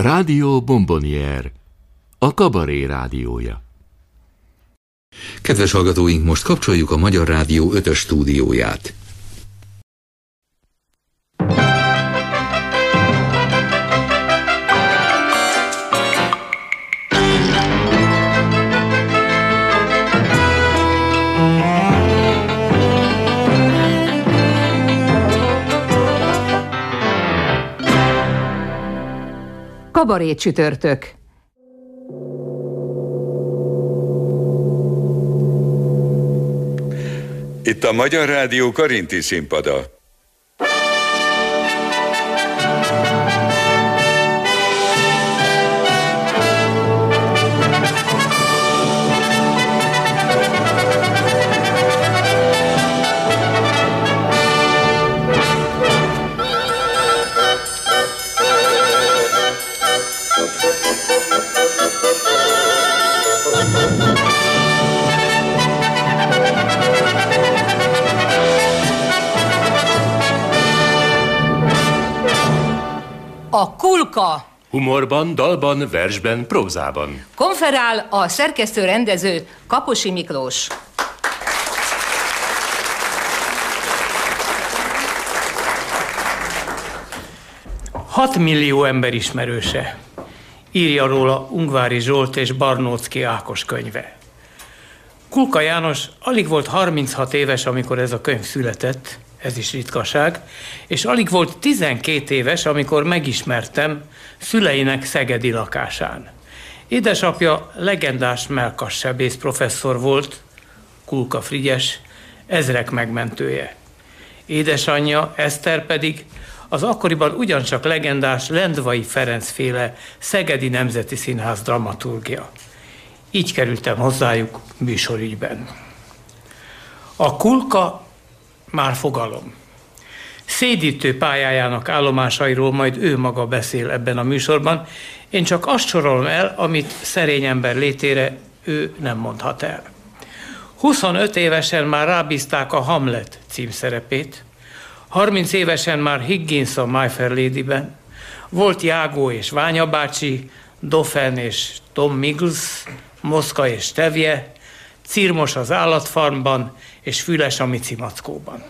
Rádió Bombonier, a kabaré rádiója. Kedves hallgatóink, most kapcsoljuk a Magyar Rádió 5 stúdióját. Kabaré csütörtök. Itt a Magyar Rádió Karinti színpada. A Kulka Humorban, dalban, versben, prózában. konferál a szerkesztő-rendező Kaposi Miklós. Hat millió ember ismerőse. Írja róla Ungvári Zsolt és Barnócki Ákos könyve. Kulka János alig volt 36 éves, amikor ez a könyv született, ez is ritkaság, és alig volt 12 éves, amikor megismertem szüleinek szegedi lakásán. Édesapja legendás melkas sebész professzor volt, Kulka Frigyes, ezrek megmentője. Édesanyja, Eszter pedig az akkoriban ugyancsak legendás Lendvai Ferenc féle Szegedi Nemzeti Színház dramaturgia. Így kerültem hozzájuk műsorügyben. A kulka már fogalom. Szédítő pályájának állomásairól majd ő maga beszél ebben a műsorban. Én csak azt sorolom el, amit szerény ember létére ő nem mondhat el. 25 évesen már rábízták a Hamlet címszerepét, 30 évesen már Higgins a My Fair Lady-ben, volt Jágó és Ványa bácsi, Doffen és Tom Miggles, Moszka és Tevje, Cirmos az állatfarmban, és Füles a Mici Mackóban.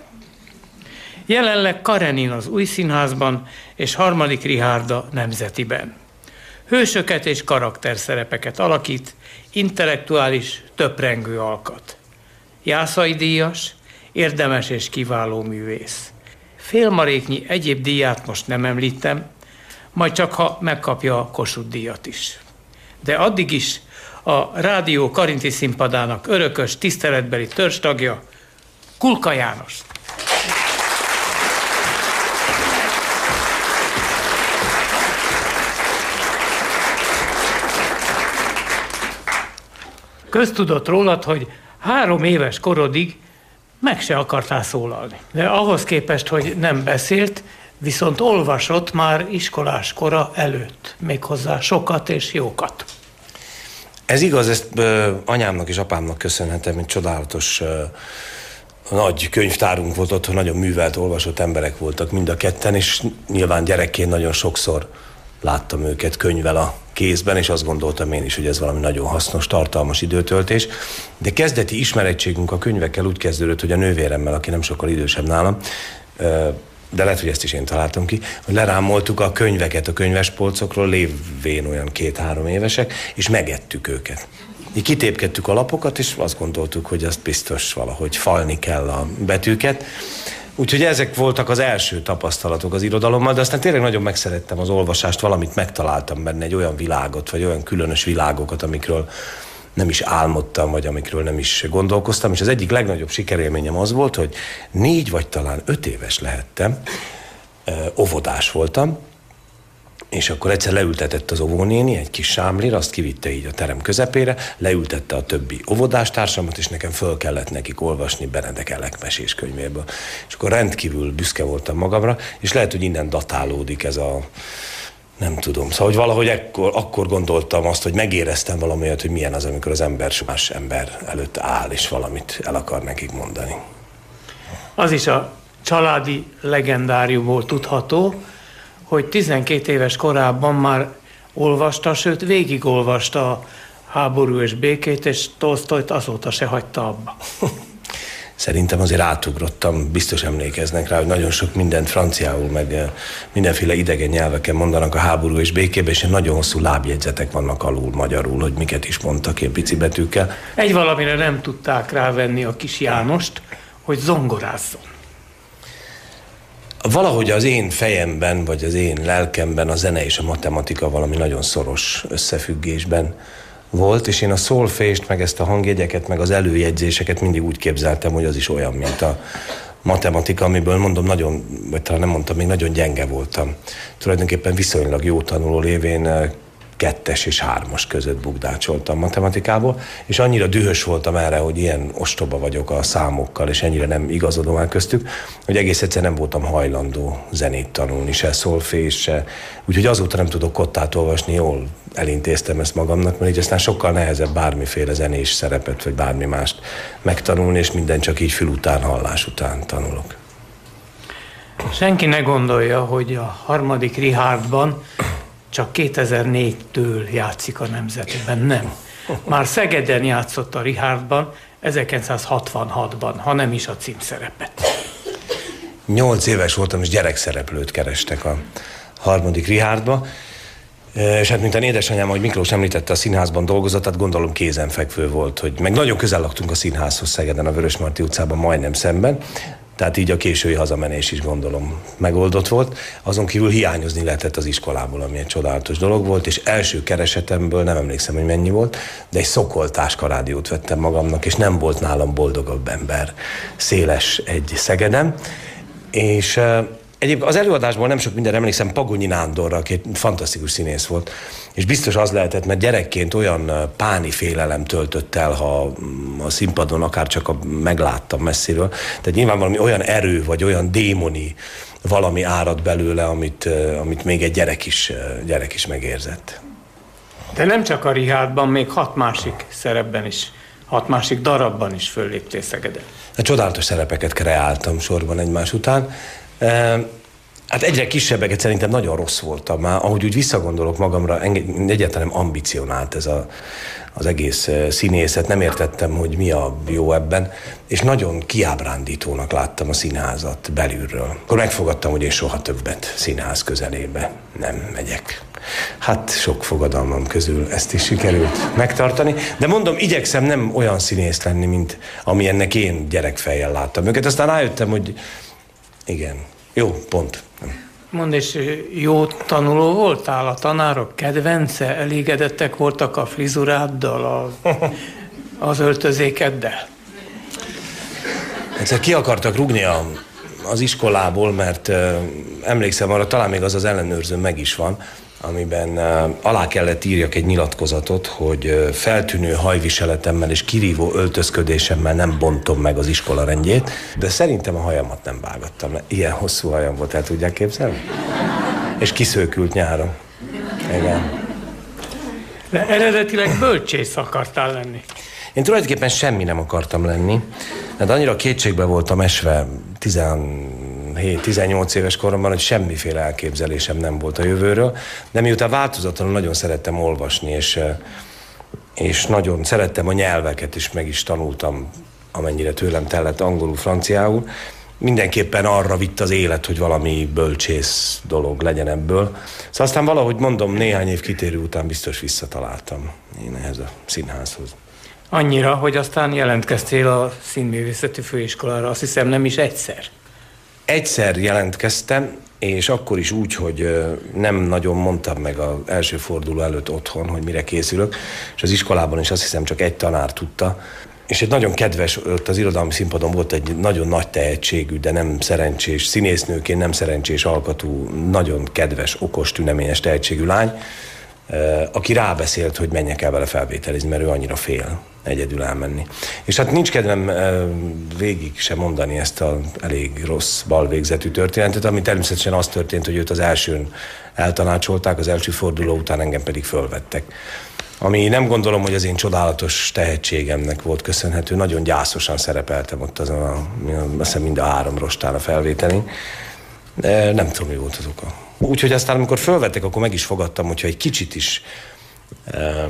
Jelenleg Karenin az új színházban, és harmadik Rihárda nemzetiben. Hősöket és karakterszerepeket alakít, intellektuális, töprengő alkat. Jászai díjas, érdemes és kiváló művész. Félmaréknyi egyéb díját most nem említem, majd csak ha megkapja a Kossuth díjat is. De addig is a Rádió Karinti színpadának örökös, tiszteletbeli törzstagja, Kulka János. Köztudott rólad, hogy három éves korodig meg se akartál szólalni. De ahhoz képest, hogy nem beszélt, viszont olvasott már iskolás kora előtt, méghozzá sokat és jókat. Ez igaz, ezt ö, anyámnak és apámnak köszönhetem, mint csodálatos ö, nagy könyvtárunk volt otthon, nagyon művelt, olvasott emberek voltak mind a ketten, és nyilván gyerekként nagyon sokszor láttam őket könyvvel a kézben, és azt gondoltam én is, hogy ez valami nagyon hasznos, tartalmas időtöltés. De kezdeti ismerettségünk a könyvekkel úgy kezdődött, hogy a nővéremmel, aki nem sokkal idősebb nálam, de lehet, hogy ezt is én találtam ki, hogy lerámoltuk a könyveket a könyvespolcokról, lévén olyan két-három évesek, és megettük őket. Így kitépkedtük a lapokat, és azt gondoltuk, hogy azt biztos valahogy falni kell a betűket. Úgyhogy ezek voltak az első tapasztalatok az irodalommal, de aztán tényleg nagyon megszerettem az olvasást, valamit megtaláltam benne, egy olyan világot, vagy olyan különös világokat, amikről nem is álmodtam, vagy amikről nem is gondolkoztam, és az egyik legnagyobb sikerélményem az volt, hogy négy vagy talán öt éves lehettem, óvodás voltam, és akkor egyszer leültetett az óvónéni egy kis sámlira, azt kivitte így a terem közepére, leültette a többi óvodástársamat, és nekem föl kellett nekik olvasni Benedek Elek mesés könyvéből. És akkor rendkívül büszke voltam magamra, és lehet, hogy innen datálódik ez a nem tudom. Szóval, hogy valahogy ekkor, akkor gondoltam azt, hogy megéreztem valami olyat, hogy milyen az, amikor az ember más ember előtt áll, és valamit el akar nekik mondani. Az is a családi legendáriumból tudható, hogy 12 éves korában már olvasta, sőt végigolvasta a háború és békét, és Tolstoyt azóta se hagyta abba. Szerintem azért átugrottam, biztos emlékeznek rá, hogy nagyon sok mindent franciául, meg eh, mindenféle idegen nyelveken mondanak a háború és békében, és nagyon hosszú lábjegyzetek vannak alul magyarul, hogy miket is mondtak ilyen pici betűkkel. Egy valamire nem tudták rávenni a kis Jánost, hogy zongorázzon. Valahogy az én fejemben, vagy az én lelkemben a zene és a matematika valami nagyon szoros összefüggésben volt, és én a szolfést, meg ezt a hangjegyeket, meg az előjegyzéseket mindig úgy képzeltem, hogy az is olyan, mint a matematika, amiből mondom nagyon, vagy talán nem mondtam, még nagyon gyenge voltam. Tulajdonképpen viszonylag jó tanuló lévén eh, kettes és hármas között bukdácsoltam matematikából, és annyira dühös voltam erre, hogy ilyen ostoba vagyok a számokkal, és ennyire nem igazodom el köztük, hogy egész egyszer nem voltam hajlandó zenét tanulni, se szolfés, se. Úgyhogy azóta nem tudok kottát olvasni, jól elintéztem ezt magamnak, mert így aztán sokkal nehezebb bármiféle zenés szerepet, vagy bármi mást megtanulni, és minden csak így fül után, hallás után tanulok. Senki ne gondolja, hogy a harmadik Richardban csak 2004-től játszik a nemzetben. Nem. Már Szegeden játszott a Richardban, 1966-ban, ha nem is a címszerepet. Nyolc éves voltam, és gyerekszereplőt kerestek a harmadik Richardba. És hát, mint a édesanyám, ahogy Miklós említette, a színházban dolgozott, tehát gondolom kézenfekvő volt, hogy meg nagyon közel laktunk a színházhoz Szegeden, a Vörösmarty utcában, majdnem szemben, tehát így a késői hazamenés is gondolom megoldott volt. Azon kívül hiányozni lehetett az iskolából, ami egy csodálatos dolog volt, és első keresetemből nem emlékszem, hogy mennyi volt, de egy szokoltáska rádiót vettem magamnak, és nem volt nálam boldogabb ember széles egy Szegedem. És Egyébként az előadásból nem sok minden emlékszem Pagonyi Nándorra, aki egy fantasztikus színész volt, és biztos az lehetett, mert gyerekként olyan páni félelem töltött el, ha mm, a színpadon akár csak a, megláttam messziről. Tehát nyilván valami olyan erő, vagy olyan démoni valami árad belőle, amit, amit még egy gyerek is, gyerek is megérzett. De nem csak a Rihádban, még hat másik szerepben is, hat másik darabban is fölléptél Szegeden. Hát csodálatos szerepeket kreáltam sorban egymás után. Hát egyre kisebbeket szerintem nagyon rossz voltam már. Ahogy úgy visszagondolok magamra, egyáltalán nem ambicionált ez a, az egész színészet. Nem értettem, hogy mi a jó ebben. És nagyon kiábrándítónak láttam a színházat belülről. Akkor megfogadtam, hogy én soha többet színház közelébe nem megyek. Hát sok fogadalmam közül ezt is sikerült megtartani. De mondom, igyekszem nem olyan színész lenni, mint amilyennek én gyerekfejjel láttam őket. Aztán rájöttem, hogy igen. Jó, pont. Mond, és jó tanuló voltál? A tanárok kedvence? Elégedettek voltak a frizuráddal, a, az öltözékeddel? Egyszer ki akartak rugni a, az iskolából, mert emlékszem arra, talán még az az ellenőrző meg is van, amiben uh, alá kellett írjak egy nyilatkozatot, hogy uh, feltűnő hajviseletemmel és kirívó öltözködésemmel nem bontom meg az iskola rendjét, de szerintem a hajamat nem vágattam le. Ilyen hosszú hajam volt, el tudják képzelni? És kiszőkült nyáron. Igen. De eredetileg bölcsész akartál lenni. Én tulajdonképpen semmi nem akartam lenni, de annyira kétségbe voltam esve 17-18 éves koromban, hogy semmiféle elképzelésem nem volt a jövőről, de miután változatlanul nagyon szerettem olvasni, és, és nagyon szerettem a nyelveket, és meg is tanultam, amennyire tőlem tellett angolul, franciául, mindenképpen arra vitt az élet, hogy valami bölcsész dolog legyen ebből. Szóval aztán valahogy mondom, néhány év kitérő után biztos visszataláltam én ehhez a színházhoz. Annyira, hogy aztán jelentkeztél a színművészeti főiskolára, azt hiszem nem is egyszer. Egyszer jelentkeztem, és akkor is úgy, hogy nem nagyon mondtam meg az első forduló előtt otthon, hogy mire készülök, és az iskolában is azt hiszem csak egy tanár tudta, és egy nagyon kedves, ott az irodalmi színpadon volt egy nagyon nagy tehetségű, de nem szerencsés, színésznőként nem szerencsés alkatú, nagyon kedves, okos, tüneményes tehetségű lány, aki rábeszélt, hogy menjek el vele felvételizni, mert ő annyira fél egyedül elmenni. És hát nincs kedvem végig sem mondani ezt a elég rossz balvégzetű történetet, ami természetesen az történt, hogy őt az elsőn eltanácsolták, az első forduló után engem pedig fölvettek. Ami nem gondolom, hogy az én csodálatos tehetségemnek volt köszönhető. Nagyon gyászosan szerepeltem ott azon a, azt mind a három rostán a felvételén De nem tudom, mi volt az oka. Úgyhogy aztán, amikor fölvettek, akkor meg is fogadtam, hogyha egy kicsit is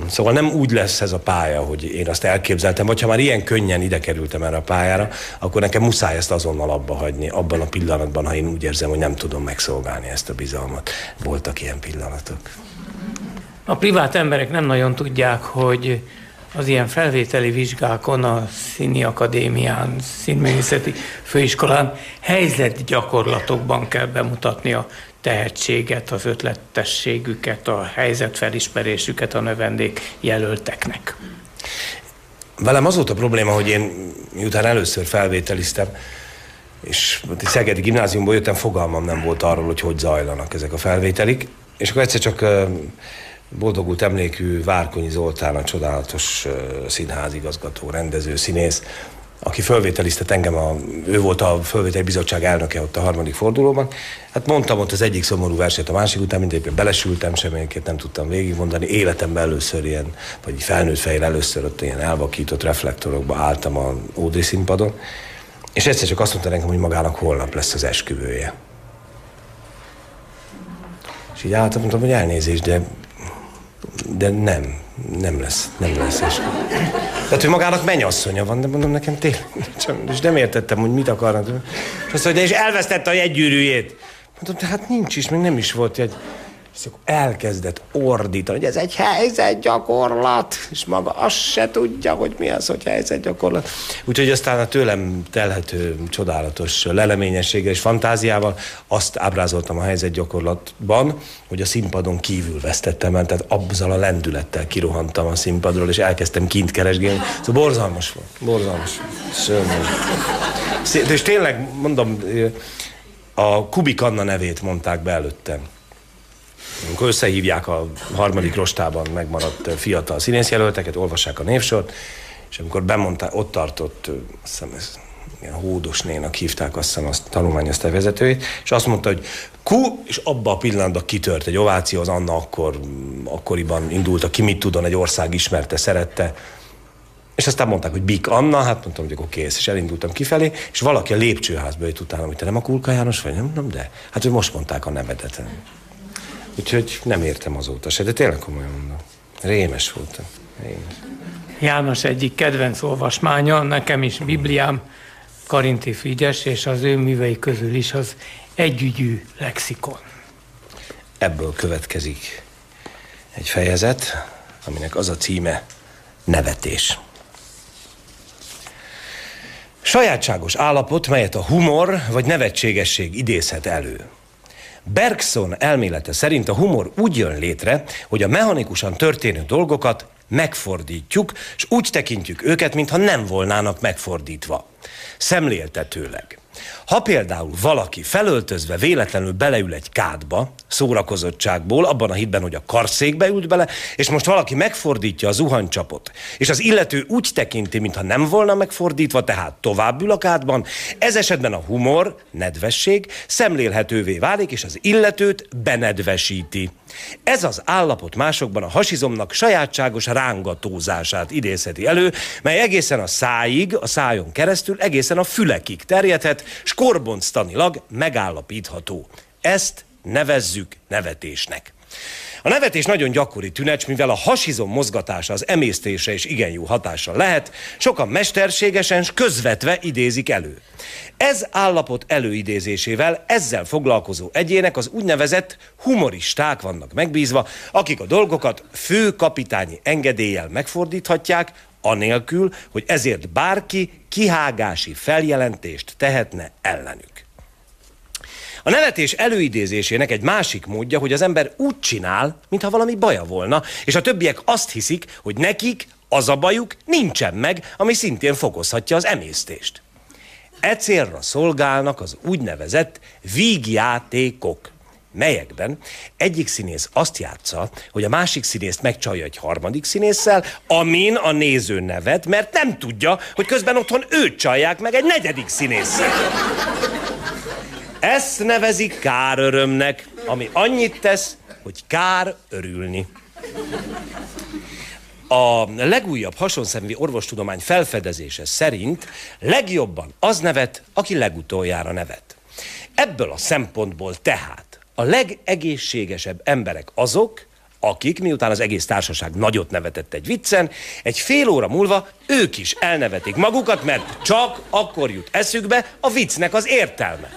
Szóval nem úgy lesz ez a pálya, hogy én azt elképzeltem, vagy ha már ilyen könnyen ide kerültem erre a pályára, akkor nekem muszáj ezt azonnal abba hagyni, abban a pillanatban, ha én úgy érzem, hogy nem tudom megszolgálni ezt a bizalmat. Voltak ilyen pillanatok. A privát emberek nem nagyon tudják, hogy az ilyen felvételi vizsgákon, a Színi Akadémián, Színművészeti Főiskolán helyzetgyakorlatokban kell bemutatni a tehetséget, az ötletességüket, a helyzetfelismerésüket a növendék jelölteknek. Velem az volt a probléma, hogy én miután először felvételiztem, és a Szegedi gimnáziumból jöttem, fogalmam nem volt arról, hogy hogy zajlanak ezek a felvételik, és akkor egyszer csak boldogult emlékű Várkonyi Zoltán, a csodálatos színházigazgató, rendező, színész, aki fölvételiztet engem, a, ő volt a fölvételi bizottság elnöke ott a harmadik fordulóban. Hát mondtam ott az egyik szomorú verset a másik után, mindegy, belesültem, semmiként nem tudtam végigmondani. Életemben először ilyen, vagy felnőtt fejjel először ott ilyen elvakított reflektorokba álltam a Ódri színpadon, és egyszer csak azt mondta nekem, hogy magának holnap lesz az esküvője. És így álltam, mondtam, hogy elnézést, de de nem, nem lesz, nem lesz eskü. Tehát, hogy magának mennyasszonya van, de mondom nekem tényleg, és nem értettem, hogy mit akarnak. És azt mondja, és elvesztette a jegygyűrűjét. Mondom, de hát nincs is, még nem is volt egy és akkor elkezdett ordítani, hogy ez egy helyzetgyakorlat, és maga azt se tudja, hogy mi az, hogy helyzetgyakorlat. Úgyhogy aztán a tőlem telhető csodálatos leleményességgel és fantáziával azt ábrázoltam a helyzetgyakorlatban, hogy a színpadon kívül vesztettem el, tehát azzal a lendülettel kirohantam a színpadról, és elkezdtem kint keresgélni. Szóval borzalmas volt, borzalmas. Szörnyű. És tényleg, mondom, a Kubik Anna nevét mondták be előttem amikor összehívják a harmadik rostában megmaradt fiatal színészjelölteket, olvassák a névsort, és amikor bemondták, ott tartott, azt hiszem ez ilyen hódosnénak hívták azt hiszem azt tanulmányozta vezetőjét, és azt mondta, hogy ku, és abban a pillanatban kitört egy ováció, az Anna akkor, akkoriban indult, ki mit tudon, egy ország ismerte, szerette, és aztán mondták, hogy Bik Anna, hát mondtam, hogy akkor kész, és elindultam kifelé, és valaki a lépcsőházba jött utána, hogy te nem a Kulka János vagy, nem, nem, de. Hát, hogy most mondták a nevedet. Úgyhogy nem értem azóta se, de tényleg komolyan mondom. Rémes voltam. Rémes. János egyik kedvenc olvasmánya, nekem is Bibliám, Karinti Figyes, és az ő művei közül is az együgyű lexikon. Ebből következik egy fejezet, aminek az a címe nevetés. Sajátságos állapot, melyet a humor vagy nevetségesség idézhet elő. Bergson elmélete szerint a humor úgy jön létre, hogy a mechanikusan történő dolgokat megfordítjuk, és úgy tekintjük őket, mintha nem volnának megfordítva. Szemléltetőleg. Ha például valaki felöltözve véletlenül beleül egy kádba, szórakozottságból, abban a hitben, hogy a karszékbe ült bele, és most valaki megfordítja a zuhanycsapot, és az illető úgy tekinti, mintha nem volna megfordítva, tehát tovább ül a kádban, ez esetben a humor, nedvesség szemlélhetővé válik, és az illetőt benedvesíti. Ez az állapot másokban a hasizomnak sajátságos rángatózását idézheti elő, mely egészen a szájig, a szájon keresztül, egészen a fülekig terjedhet, s korbonctanilag megállapítható. Ezt nevezzük nevetésnek. A nevetés nagyon gyakori tünecs, mivel a hasizom mozgatása az emésztése is igen jó hatással lehet, sokan mesterségesen és közvetve idézik elő. Ez állapot előidézésével ezzel foglalkozó egyének az úgynevezett humoristák vannak megbízva, akik a dolgokat fő kapitányi engedéllyel megfordíthatják, anélkül, hogy ezért bárki kihágási feljelentést tehetne ellenük. A nevetés előidézésének egy másik módja, hogy az ember úgy csinál, mintha valami baja volna, és a többiek azt hiszik, hogy nekik az a bajuk nincsen meg, ami szintén fokozhatja az emésztést. E célra szolgálnak az úgynevezett vígjátékok, melyekben egyik színész azt játsza, hogy a másik színészt megcsalja egy harmadik színésszel, amin a néző nevet, mert nem tudja, hogy közben otthon őt csalják meg egy negyedik színésszel. Ezt nevezik kárörömnek, ami annyit tesz, hogy kár örülni. A legújabb hasonszemvi orvostudomány felfedezése szerint legjobban az nevet, aki legutoljára nevet. Ebből a szempontból tehát a legegészségesebb emberek azok, akik, miután az egész társaság nagyot nevetett egy viccen, egy fél óra múlva ők is elnevetik magukat, mert csak akkor jut eszükbe a viccnek az értelme.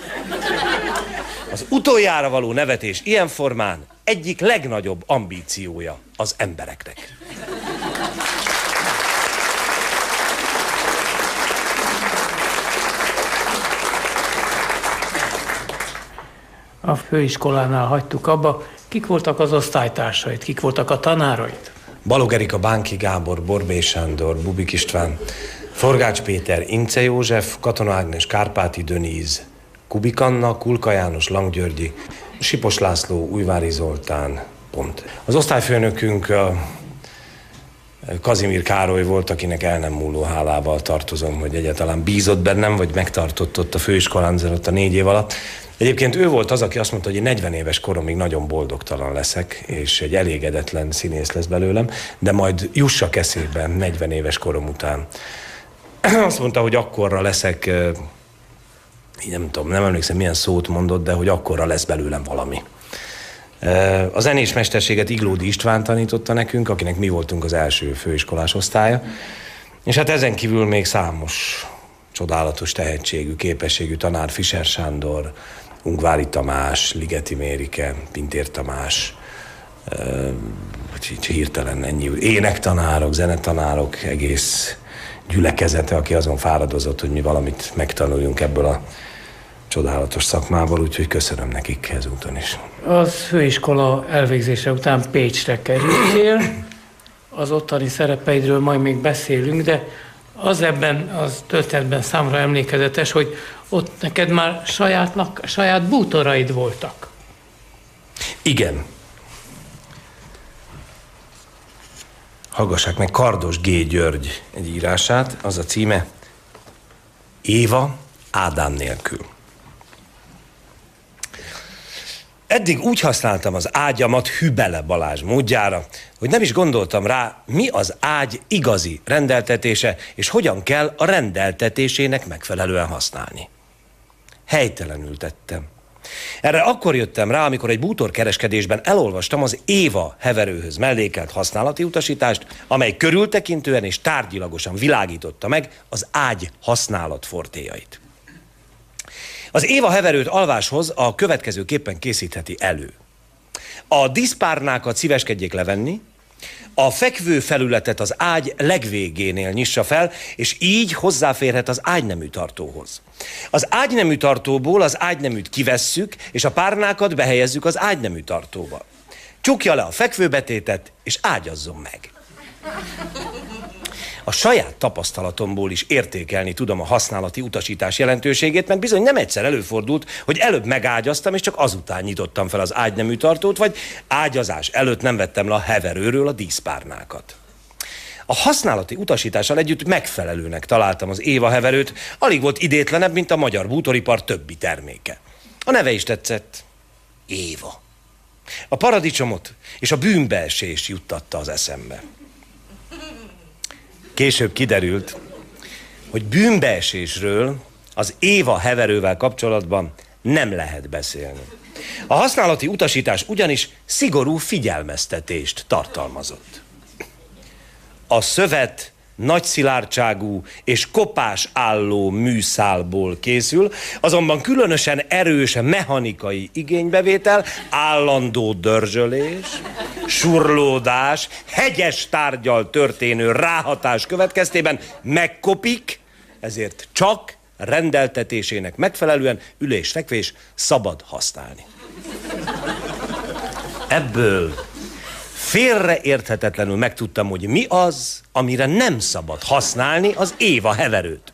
Az utoljára való nevetés ilyen formán egyik legnagyobb ambíciója az embereknek. A főiskolánál hagytuk abba. Kik voltak az osztálytársait, kik voltak a tanárait? Balog Erika, Bánki Gábor, Borbé Sándor, Bubik István, Forgács Péter, Ince József, Katona Ágnes, Kárpáti Döníz, Kubik Anna, Kulka János, Langgyörgyi, Sipos László, Újvári Zoltán, pont. Az osztályfőnökünk Kazimír Károly volt, akinek el nem múló hálával tartozom, hogy egyáltalán bízott bennem, vagy megtartott ott a főiskolán ott a négy év alatt. Egyébként ő volt az, aki azt mondta, hogy én 40 éves koromig nagyon boldogtalan leszek, és egy elégedetlen színész lesz belőlem, de majd jussak eszébe 40 éves korom után. Azt mondta, hogy akkorra leszek, nem tudom, nem emlékszem milyen szót mondott, de hogy akkorra lesz belőlem valami. A zenés mesterséget Iglódi István tanította nekünk, akinek mi voltunk az első főiskolás osztálya. És hát ezen kívül még számos csodálatos tehetségű, képességű tanár, Fischer Sándor, Ungvári Tamás, Ligeti Mérike, Pintér Tamás, így hirtelen ennyi énektanárok, zenetanárok, egész gyülekezete, aki azon fáradozott, hogy mi valamit megtanuljunk ebből a csodálatos szakmából, úgyhogy köszönöm nekik ezúton is. Az főiskola elvégzése után Pécsre kerültél, az ottani szerepeidről majd még beszélünk, de az ebben az történetben számra emlékezetes, hogy ott neked már saját, lak, saját bútoraid voltak. Igen. Hallgassák meg Kardos G. György egy írását, az a címe Éva Ádám nélkül. Eddig úgy használtam az ágyamat Hübele Balázs módjára, hogy nem is gondoltam rá, mi az ágy igazi rendeltetése, és hogyan kell a rendeltetésének megfelelően használni. Helytelenül tettem. Erre akkor jöttem rá, amikor egy bútorkereskedésben elolvastam az Éva heverőhöz mellékelt használati utasítást, amely körültekintően és tárgyilagosan világította meg az ágy használat fortéjait. Az Éva heverőt alváshoz a következőképpen készítheti elő. A diszpárnákat szíveskedjék levenni, a fekvő felületet az ágy legvégénél nyissa fel, és így hozzáférhet az ágynemű tartóhoz. Az ágynemű tartóból az ágyneműt kivesszük, és a párnákat behelyezzük az ágynemű tartóba. Csukja le a fekvőbetétet, és ágyazzon meg. A saját tapasztalatomból is értékelni tudom a használati utasítás jelentőségét, mert bizony nem egyszer előfordult, hogy előbb megágyaztam, és csak azután nyitottam fel az ágynemű tartót, vagy ágyazás előtt nem vettem le a heverőről a díszpárnákat. A használati utasítással együtt megfelelőnek találtam az Éva heverőt, alig volt idétlenebb, mint a magyar bútoripar többi terméke. A neve is tetszett. Éva. A paradicsomot és a bűnbeesés juttatta az eszembe. Később kiderült, hogy bűnbeesésről az Éva heverővel kapcsolatban nem lehet beszélni. A használati utasítás ugyanis szigorú figyelmeztetést tartalmazott. A szövet nagy szilárdságú és kopás álló műszálból készül, azonban különösen erős mechanikai igénybevétel, állandó dörzsölés, surlódás, hegyes tárgyal történő ráhatás következtében megkopik, ezért csak rendeltetésének megfelelően ülés-fekvés szabad használni. Ebből félreérthetetlenül megtudtam, hogy mi az, amire nem szabad használni az Éva heverőt.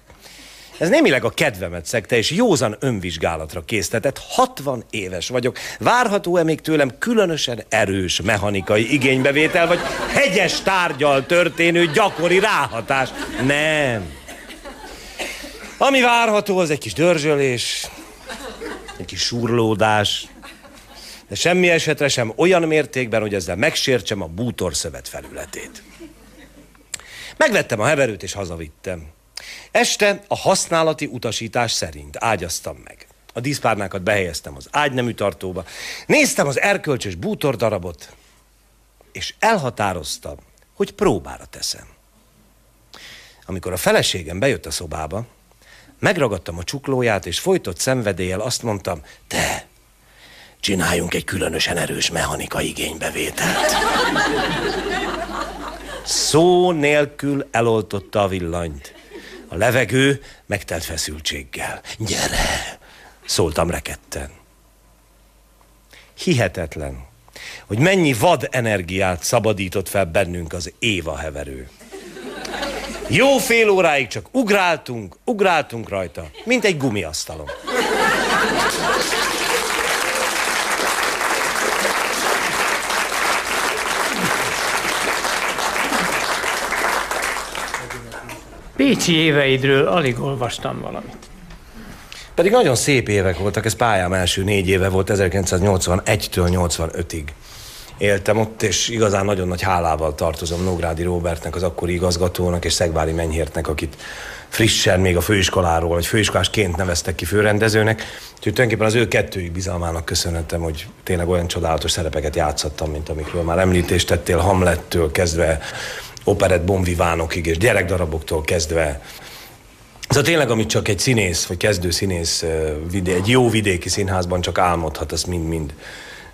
Ez némileg a kedvemet szegte, és józan önvizsgálatra késztetett. 60 éves vagyok. Várható-e még tőlem különösen erős mechanikai igénybevétel, vagy hegyes tárgyal történő gyakori ráhatás? Nem. Ami várható, az egy kis dörzsölés, egy kis surlódás, de semmi esetre sem olyan mértékben, hogy ezzel megsértsem a bútorszövet felületét. Megvettem a heverőt és hazavittem. Este a használati utasítás szerint ágyaztam meg. a díszpárnákat behelyeztem az ágynemű tartóba, néztem az erkölcsös bútor darabot, és elhatároztam, hogy próbára teszem. Amikor a feleségem bejött a szobába, megragadtam a csuklóját, és folytott szenvedéllyel azt mondtam, te, csináljunk egy különösen erős mechanika igénybevételt. Szó nélkül eloltotta a villanyt. A levegő megtelt feszültséggel. Gyere! Szóltam reketten. Hihetetlen, hogy mennyi vad energiát szabadított fel bennünk az Éva heverő. Jó fél óráig csak ugráltunk, ugráltunk rajta, mint egy gumiasztalon. Pécsi éveidről alig olvastam valamit. Pedig nagyon szép évek voltak, ez pályám első négy éve volt 1981-től 85-ig. Éltem ott, és igazán nagyon nagy hálával tartozom Nógrádi Robertnek, az akkori igazgatónak, és Szegvári Menyhértnek, akit frissen még a főiskoláról, vagy főiskolásként neveztek ki főrendezőnek. Úgyhogy tulajdonképpen az ő kettőjük bizalmának köszönhetem, hogy tényleg olyan csodálatos szerepeket játszottam, mint amikről már említést tettél, Hamlettől kezdve operett bonvivánokig, és gyerekdaraboktól kezdve Szóval tényleg, amit csak egy színész, vagy kezdő színész egy jó vidéki színházban csak álmodhat, azt mind-mind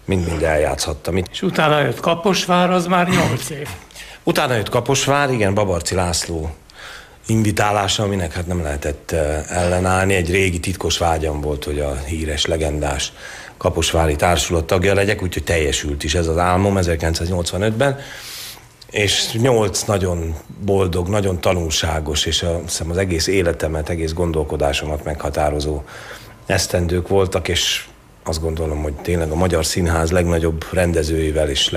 mind-mind eljátszhattam. És utána jött Kaposvár, az már nyolc év. Utána jött Kaposvár, igen, Babarci László invitálása, aminek hát nem lehetett ellenállni. Egy régi titkos vágyam volt, hogy a híres, legendás Kaposvári Társulat tagja legyek, úgyhogy teljesült is ez az álmom 1985-ben és nyolc nagyon boldog, nagyon tanulságos, és a, hiszem az egész életemet, egész gondolkodásomat meghatározó esztendők voltak, és azt gondolom, hogy tényleg a Magyar Színház legnagyobb rendezőivel és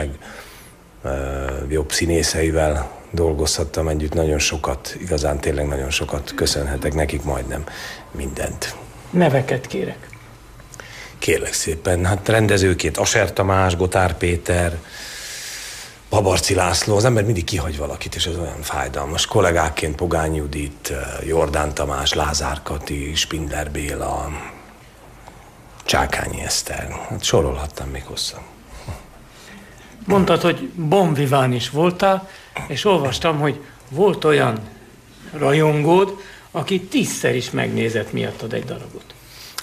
legjobb színészeivel dolgozhattam együtt nagyon sokat, igazán tényleg nagyon sokat köszönhetek nekik majdnem mindent. Neveket kérek. Kérlek szépen, hát rendezőként Aser Tamás, Gotár Péter, Babarci László, az ember mindig kihagy valakit, és ez olyan fájdalmas. Kollégákként Pogány Judit, Jordán Tamás, Lázár Kati, Spindler Béla, Csákányi Eszter. Hát sorolhattam még hosszan. Mondtad, hogy Bonviván is voltál, és olvastam, hogy volt olyan rajongód, aki tízszer is megnézett miattad egy darabot.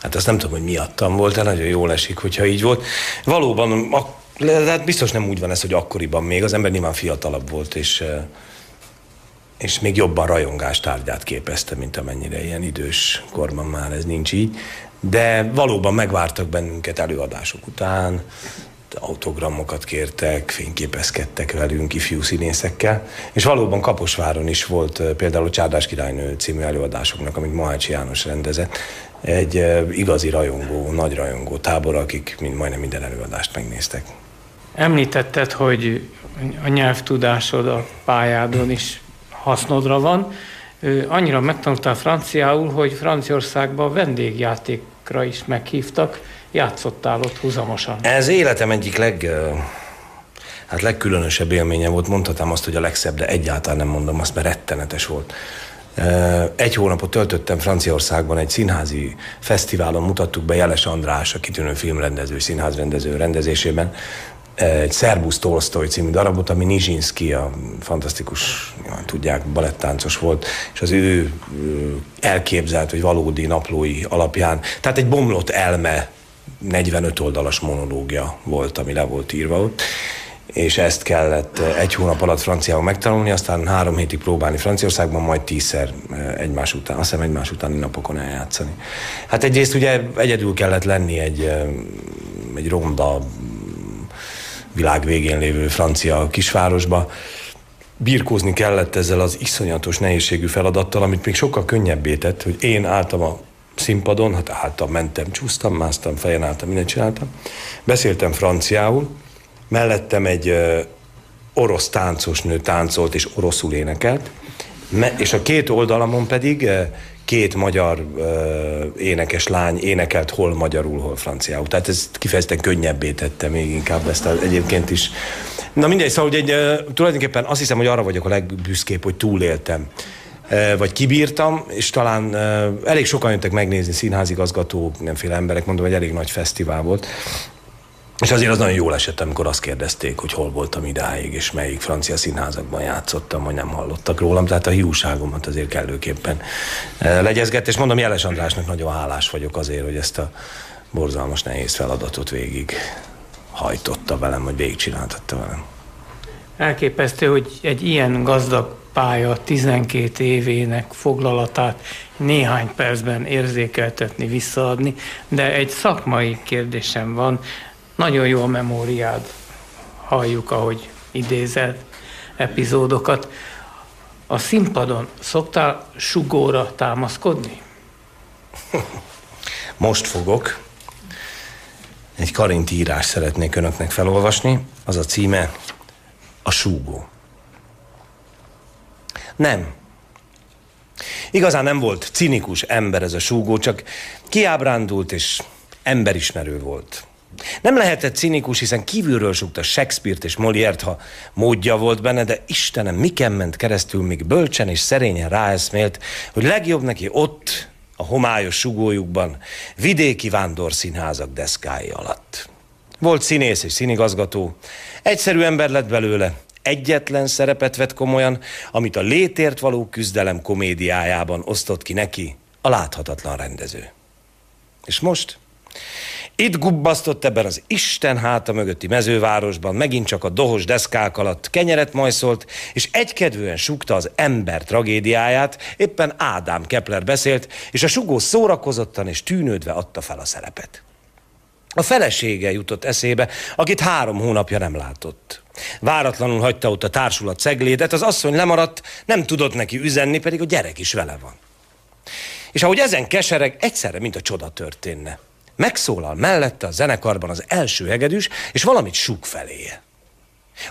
Hát azt nem tudom, hogy miattam volt, de nagyon jól esik, hogyha így volt. Valóban, hát biztos nem úgy van ez, hogy akkoriban még az ember nyilván fiatalabb volt, és és még jobban rajongás tárgyát képezte, mint amennyire ilyen idős korban már ez nincs így de valóban megvártak bennünket előadások után, autogramokat kértek, fényképezkedtek velünk ifjú színészekkel, és valóban Kaposváron is volt például a Csárdás királynő című előadásoknak, amit Mohácsi János rendezett, egy igazi rajongó, nagy rajongó tábor, akik mind, majdnem minden előadást megnéztek. Említetted, hogy a nyelvtudásod a pályádon is hasznodra van. Annyira megtanultál franciául, hogy Franciaországban vendégjátékra is meghívtak, játszottál ott húzamosan. Ez életem egyik leg, hát legkülönösebb élménye volt. Mondhatám azt, hogy a legszebb, de egyáltalán nem mondom azt, mert rettenetes volt. Egy hónapot töltöttem Franciaországban egy színházi fesztiválon, mutattuk be Jeles András, a kitűnő filmrendező, színházrendező rendezésében egy Szerbusz Tolstoy című darabot, ami Nizsinski, a fantasztikus, tudják, balettáncos volt, és az ő elképzelt, vagy valódi naplói alapján, tehát egy bomlott elme 45 oldalas monológia volt, ami le volt írva ott, és ezt kellett egy hónap alatt franciául megtanulni, aztán három hétig próbálni Franciaországban, majd tízszer egymás után, azt hiszem egymás utáni napokon eljátszani. Hát egyrészt ugye egyedül kellett lenni egy, egy ronda világ végén lévő francia kisvárosba. Birkózni kellett ezzel az iszonyatos nehézségű feladattal, amit még sokkal könnyebbé tett, hogy én álltam a színpadon, hát álltam, mentem, csúsztam, másztam, fejen álltam, mindent csináltam. Beszéltem franciául, mellettem egy uh, orosz táncos nő táncolt és oroszul énekelt, és a két oldalamon pedig két magyar uh, énekes lány énekelt hol magyarul, hol franciául. Tehát ez kifejezetten könnyebbé tette még inkább ezt az egyébként is. Na mindegy, szóval hogy egy, uh, tulajdonképpen azt hiszem, hogy arra vagyok a legbüszkébb, hogy túléltem vagy kibírtam, és talán elég sokan jöttek megnézni színházigazgatók, nemféle emberek, mondom, hogy elég nagy fesztivál volt. És azért az nagyon jól esett, amikor azt kérdezték, hogy hol voltam idáig, és melyik francia színházakban játszottam, hogy nem hallottak rólam. Tehát a hiúságomat azért kellőképpen legyezgett, és mondom, Jeles Andrásnak nagyon hálás vagyok azért, hogy ezt a borzalmas nehéz feladatot végig hajtotta velem, vagy végigcsináltatta velem. Elképesztő, hogy egy ilyen gazdag pálya 12 évének foglalatát néhány percben érzékeltetni, visszaadni, de egy szakmai kérdésem van. Nagyon jó a memóriád, halljuk, ahogy idézel epizódokat. A színpadon szoktál sugóra támaszkodni? Most fogok. Egy karinti írás szeretnék önöknek felolvasni. Az a címe A súgó. Nem. Igazán nem volt cinikus ember ez a súgó, csak kiábrándult és emberismerő volt. Nem lehetett cinikus, hiszen kívülről súgta Shakespeare-t és Moliért, ha módja volt benne, de Istenem, miken ment keresztül, még bölcsen és szerényen ráeszmélt, hogy legjobb neki ott, a homályos sugójukban, vidéki vándorszínházak deszkái alatt. Volt színész és színigazgató, egyszerű ember lett belőle, egyetlen szerepet vett komolyan, amit a létért való küzdelem komédiájában osztott ki neki a láthatatlan rendező. És most itt gubbasztott ebben az Isten háta mögötti mezővárosban, megint csak a dohos deszkák alatt kenyeret majszolt, és egykedvűen sukta az ember tragédiáját, éppen Ádám Kepler beszélt, és a sugó szórakozottan és tűnődve adta fel a szerepet. A felesége jutott eszébe, akit három hónapja nem látott. Váratlanul hagyta ott a társulat ceglédet, az asszony lemaradt, nem tudott neki üzenni, pedig a gyerek is vele van. És ahogy ezen kesereg, egyszerre, mint a csoda történne. Megszólal mellette a zenekarban az első hegedűs, és valamit súg feléje.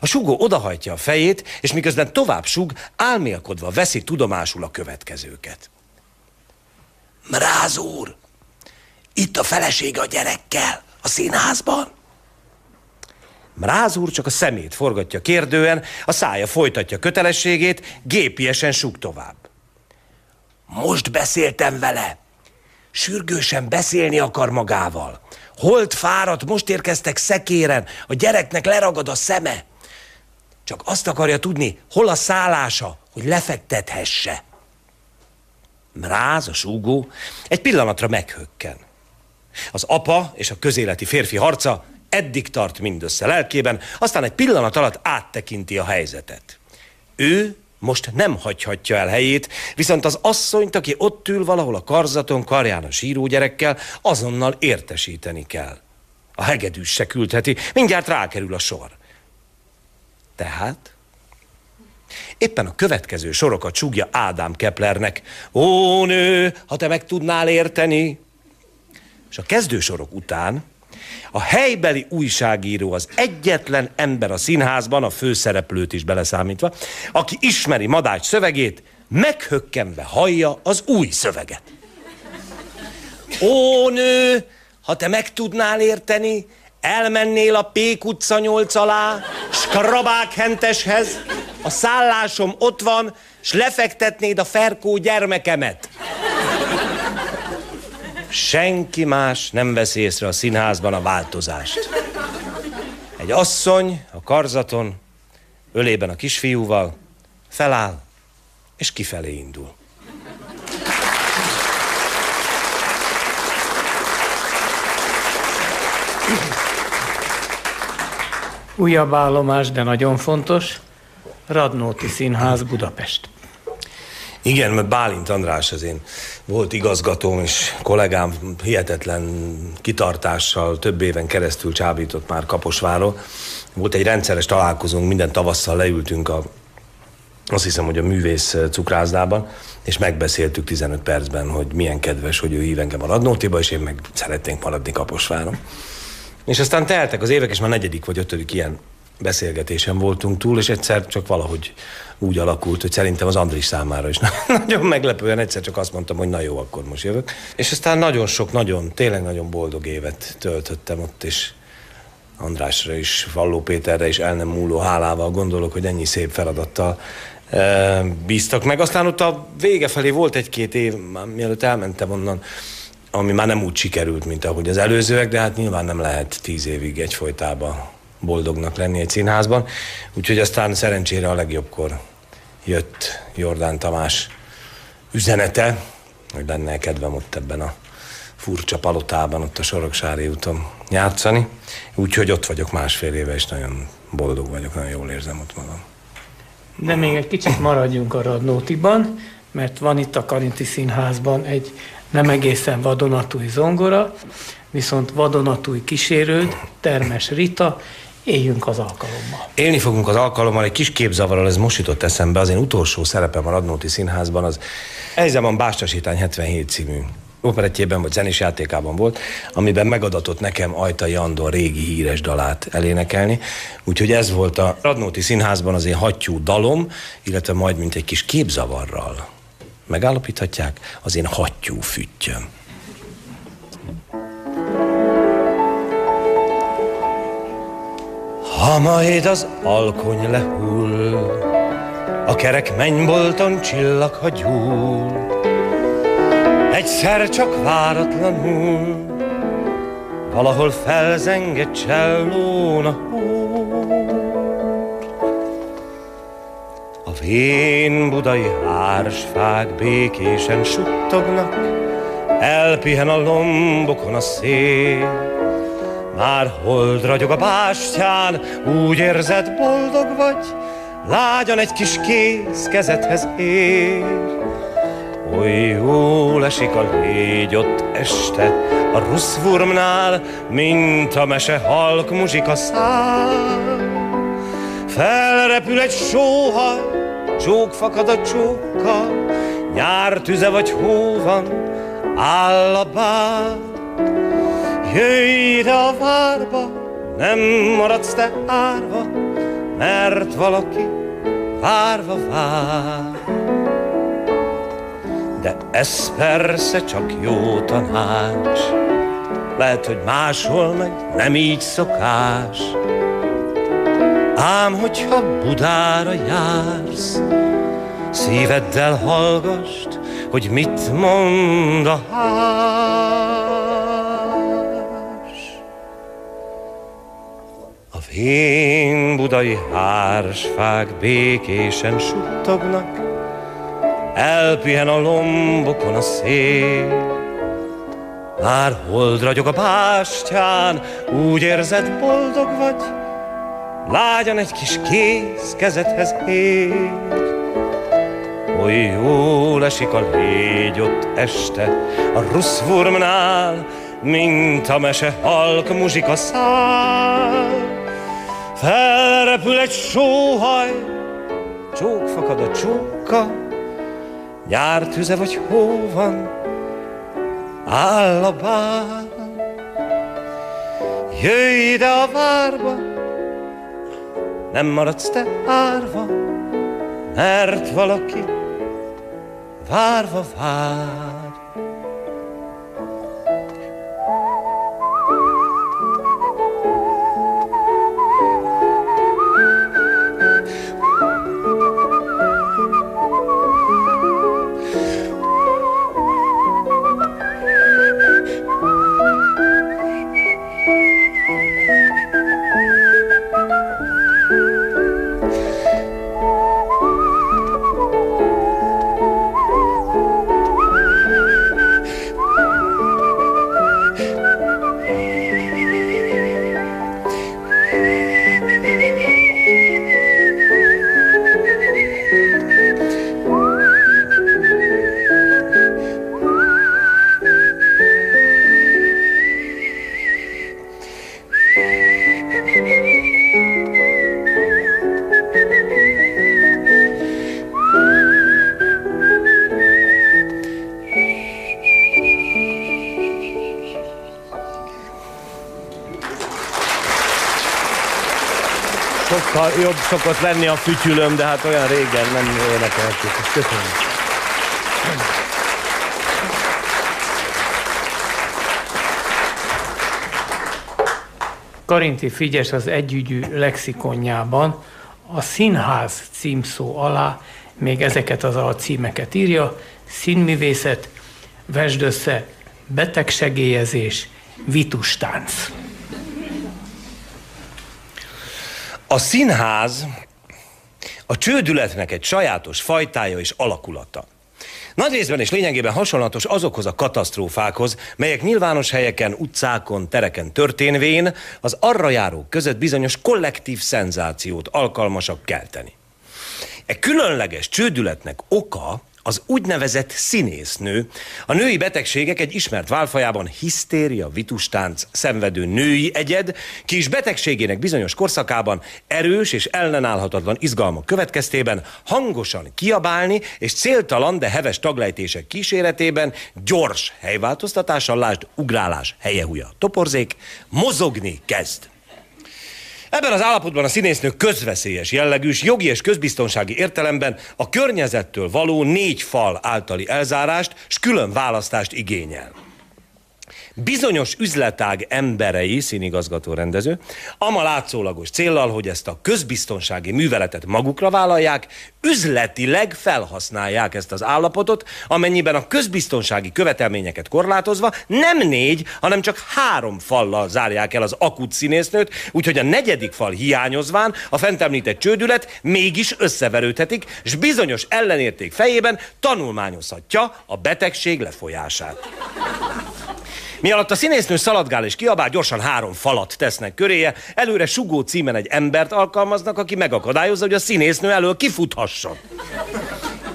A sugó odahajtja a fejét, és miközben tovább sug, álmélkodva veszi tudomásul a következőket. Mráz úr, itt a felesége a gyerekkel, a színházban. Mráz úr csak a szemét forgatja kérdően, a szája folytatja kötelességét, gépiesen sug tovább. Most beszéltem vele, Sürgősen beszélni akar magával. Holt fáradt, most érkeztek szekéren, a gyereknek leragad a szeme. Csak azt akarja tudni, hol a szállása, hogy lefektethesse. Mráz, a súgó, egy pillanatra meghökken. Az apa és a közéleti férfi harca eddig tart mindössze lelkében, aztán egy pillanat alatt áttekinti a helyzetet. Ő most nem hagyhatja el helyét, viszont az asszonyt, aki ott ül valahol a karzaton karján a sírógyerekkel, azonnal értesíteni kell. A hegedűs se küldheti, mindjárt rákerül a sor. Tehát Éppen a következő sorokat csúgja Ádám Keplernek. Ó, nő, ha te meg tudnál érteni! És a kezdősorok után a helybeli újságíró az egyetlen ember a színházban, a főszereplőt is beleszámítva, aki ismeri Madács szövegét, meghökkenve hallja az új szöveget. Ó, nő, ha te meg tudnál érteni, elmennél a Pék utca nyolc alá, Skrabák henteshez, a szállásom ott van, s lefektetnéd a Ferkó gyermekemet. Senki más nem vesz észre a színházban a változást. Egy asszony a karzaton, ölében a kisfiúval, feláll, és kifelé indul. Újabb állomás, de nagyon fontos. Radnóti Színház Budapest. Igen, mert Bálint András az én volt igazgatóm és kollégám hihetetlen kitartással több éven keresztül csábított már Kaposváról. Volt egy rendszeres találkozónk, minden tavasszal leültünk a azt hiszem, hogy a művész cukrászdában, és megbeszéltük 15 percben, hogy milyen kedves, hogy ő hív engem a Radnótiba, és én meg szeretnénk maradni Kaposváron. És aztán teltek az évek, és már negyedik vagy ötödik ilyen beszélgetésen voltunk túl, és egyszer csak valahogy úgy alakult, hogy szerintem az Andris számára is nagyon meglepően egyszer csak azt mondtam, hogy na jó, akkor most jövök. És aztán nagyon sok, nagyon, tényleg nagyon boldog évet töltöttem ott, és Andrásra is, Valló Péterre is el nem múló hálával gondolok, hogy ennyi szép feladattal bíztak meg. Aztán ott a vége felé volt egy-két év, mielőtt elmentem onnan, ami már nem úgy sikerült, mint ahogy az előzőek, de hát nyilván nem lehet tíz évig egyfolytában boldognak lenni egy színházban. Úgyhogy aztán szerencsére a legjobbkor jött Jordán Tamás üzenete, hogy lenne kedvem ott ebben a furcsa palotában, ott a Soroksári úton játszani. Úgyhogy ott vagyok másfél éve, és nagyon boldog vagyok, nagyon jól érzem ott magam. De még egy kicsit maradjunk a Radnótiban, mert van itt a Karinti Színházban egy nem egészen vadonatúj zongora, viszont vadonatúj kísérőd, Termes Rita, éljünk az alkalommal. Élni fogunk az alkalommal, egy kis képzavarral, ez most jutott eszembe, az én utolsó szerepem a Radnóti Színházban, az Egyzában Bástasítány 77 című operettjében vagy zenés játékában volt, amiben megadatott nekem Ajta Andor régi híres dalát elénekelni. Úgyhogy ez volt a Radnóti Színházban az én hattyú dalom, illetve majd mint egy kis képzavarral. Megállapíthatják az én hattyú füttyöm. Ha majd az alkony lehull, a kerek mennybolton csillag, ha gyúl, Egyszer csak váratlanul Valahol felzengett csellón a A vén budai hársfák békésen suttognak Elpihen a lombokon a szél Már hold ragyog a bástyán Úgy érzed boldog vagy Lágyan egy kis kéz kezedhez ér Oly jól esik a légy ott este a ruszvurmnál, mint a mese halk muzsika szál. Felrepül egy sóha, csók fakad a csókkal, nyár tüze vagy hó van, áll a bár. Jöjj a várba, nem maradsz te árva, mert valaki várva vár. De ez persze csak jó tanács. Lehet, hogy máshol meg nem így szokás. Ám hogyha Budára jársz Szíveddel hallgast, hogy mit mond a hárs A vén budai hársfák békésen suttognak Elpihen a lombokon a szél. Már hold ragyog a bástyán Úgy érzed boldog vagy Lágyan egy kis kéz kezedhez ér. Oly jól esik a légy ott este A ruszvurmnál Mint a mese halk muzsika száll Felrepül egy sóhaj Csók fakad a csóka Nyár tüze vagy hó van, áll a bár. Jöjj ide a várba, nem maradsz te árva, mert valaki várva vár. Jobb szokott lenni a fütyülöm, de hát olyan régen nem énekeltük. Köszönöm. Karinti Figyes az együgyű lexikonjában a színház címszó alá még ezeket az alcímeket írja, színművészet, vesd össze, betegsegélyezés, vitustánc. A színház a csődületnek egy sajátos fajtája és alakulata. Nagy részben és lényegében hasonlatos azokhoz a katasztrófákhoz, melyek nyilvános helyeken, utcákon, tereken történvén az arra járók között bizonyos kollektív szenzációt alkalmasak kelteni. E különleges csődületnek oka az úgynevezett színésznő, a női betegségek egy ismert válfajában hisztéria, vitustánc szenvedő női egyed, ki is betegségének bizonyos korszakában erős és ellenállhatatlan izgalmak következtében hangosan kiabálni és céltalan, de heves taglejtések kíséretében gyors helyváltoztatással, lásd ugrálás, helyehúja, toporzék, mozogni kezd. Ebben az állapotban a színésznő közveszélyes jellegűs, jogi és közbiztonsági értelemben a környezettől való négy fal általi elzárást és külön választást igényel bizonyos üzletág emberei, színigazgató rendező, ama látszólagos céllal, hogy ezt a közbiztonsági műveletet magukra vállalják, üzletileg felhasználják ezt az állapotot, amennyiben a közbiztonsági követelményeket korlátozva nem négy, hanem csak három fallal zárják el az akut színésznőt, úgyhogy a negyedik fal hiányozván a fent említett csődület mégis összeverődhetik, és bizonyos ellenérték fejében tanulmányozhatja a betegség lefolyását. Mi alatt a színésznő szaladgál és kiabál, gyorsan három falat tesznek köréje, előre sugó címen egy embert alkalmaznak, aki megakadályozza, hogy a színésznő elől kifuthasson.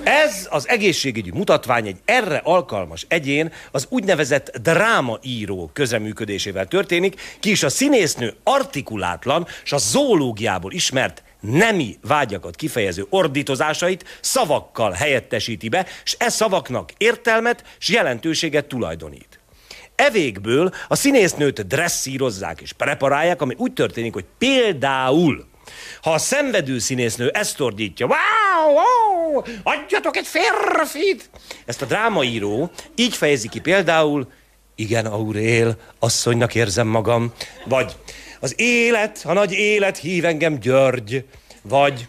Ez az egészségügyi mutatvány egy erre alkalmas egyén az úgynevezett drámaíró közeműködésével történik, ki is a színésznő artikulátlan és a zoológiából ismert nemi vágyakat kifejező ordítozásait szavakkal helyettesíti be, és e szavaknak értelmet és jelentőséget tulajdonít. Evékből a színésznőt dresszírozzák és preparálják, ami úgy történik, hogy például ha a szenvedő színésznő ezt ordítja, wow, wow, adjatok egy férfit! Ezt a drámaíró így fejezi ki például, igen, Aurél, asszonynak érzem magam, vagy az élet, a nagy élet hív engem György, vagy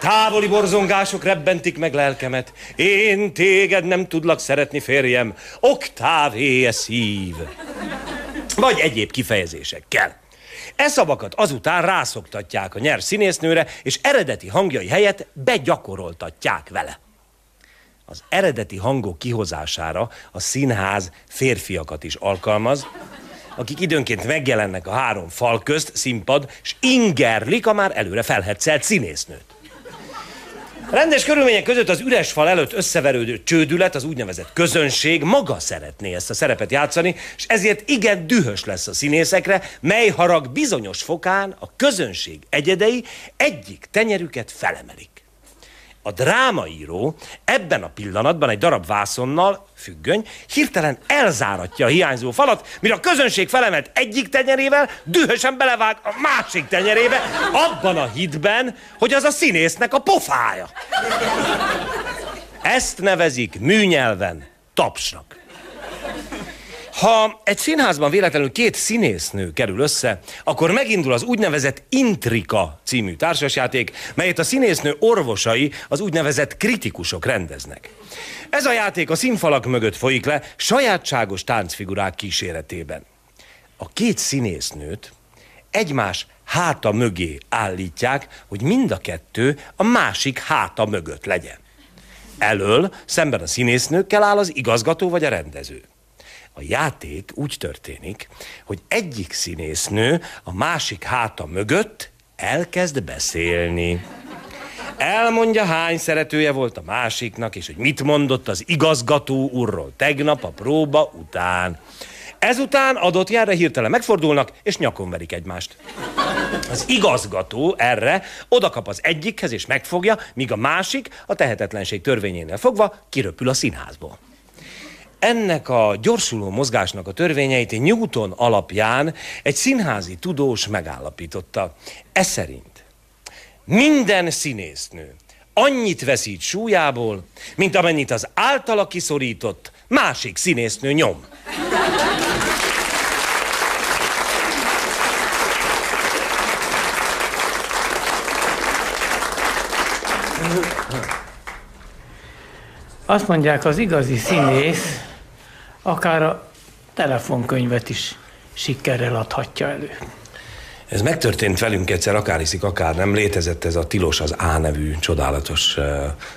Távoli borzongások rebbentik meg lelkemet. Én téged nem tudlak szeretni, férjem. Oktávé szív. Vagy egyéb kifejezésekkel. E szavakat azután rászoktatják a nyer színésznőre, és eredeti hangjai helyett begyakoroltatják vele. Az eredeti hangok kihozására a színház férfiakat is alkalmaz, akik időnként megjelennek a három fal közt, színpad, és ingerlik a már előre felhetszelt színésznőt. Rendes körülmények között az üres fal előtt összeverődő csődület, az úgynevezett közönség maga szeretné ezt a szerepet játszani, és ezért igen dühös lesz a színészekre, mely harag bizonyos fokán a közönség egyedei egyik tenyerüket felemelik a drámaíró ebben a pillanatban egy darab vászonnal, függöny, hirtelen elzáratja a hiányzó falat, mire a közönség felemelt egyik tenyerével, dühösen belevág a másik tenyerébe, abban a hitben, hogy az a színésznek a pofája. Ezt nevezik műnyelven tapsnak. Ha egy színházban véletlenül két színésznő kerül össze, akkor megindul az úgynevezett Intrika című társasjáték, melyet a színésznő orvosai, az úgynevezett kritikusok rendeznek. Ez a játék a színfalak mögött folyik le, sajátságos táncfigurák kíséretében. A két színésznőt egymás háta mögé állítják, hogy mind a kettő a másik háta mögött legyen. Elől szemben a színésznőkkel áll az igazgató vagy a rendező. A játék úgy történik, hogy egyik színésznő a másik háta mögött elkezd beszélni. Elmondja, hány szeretője volt a másiknak, és hogy mit mondott az igazgató úrról tegnap a próba után. Ezután adott járra hirtelen megfordulnak, és nyakon verik egymást. Az igazgató erre odakap az egyikhez, és megfogja, míg a másik a tehetetlenség törvényénél fogva kiröpül a színházból. Ennek a gyorsuló mozgásnak a törvényeit Newton alapján egy színházi tudós megállapította. Ez szerint minden színésznő annyit veszít súlyából, mint amennyit az általa kiszorított másik színésznő nyom. Azt mondják, az igazi színész akár a telefonkönyvet is sikerrel adhatja elő. Ez megtörtént velünk egyszer, akár hiszik, akár nem. Létezett ez a Tilos az A nevű csodálatos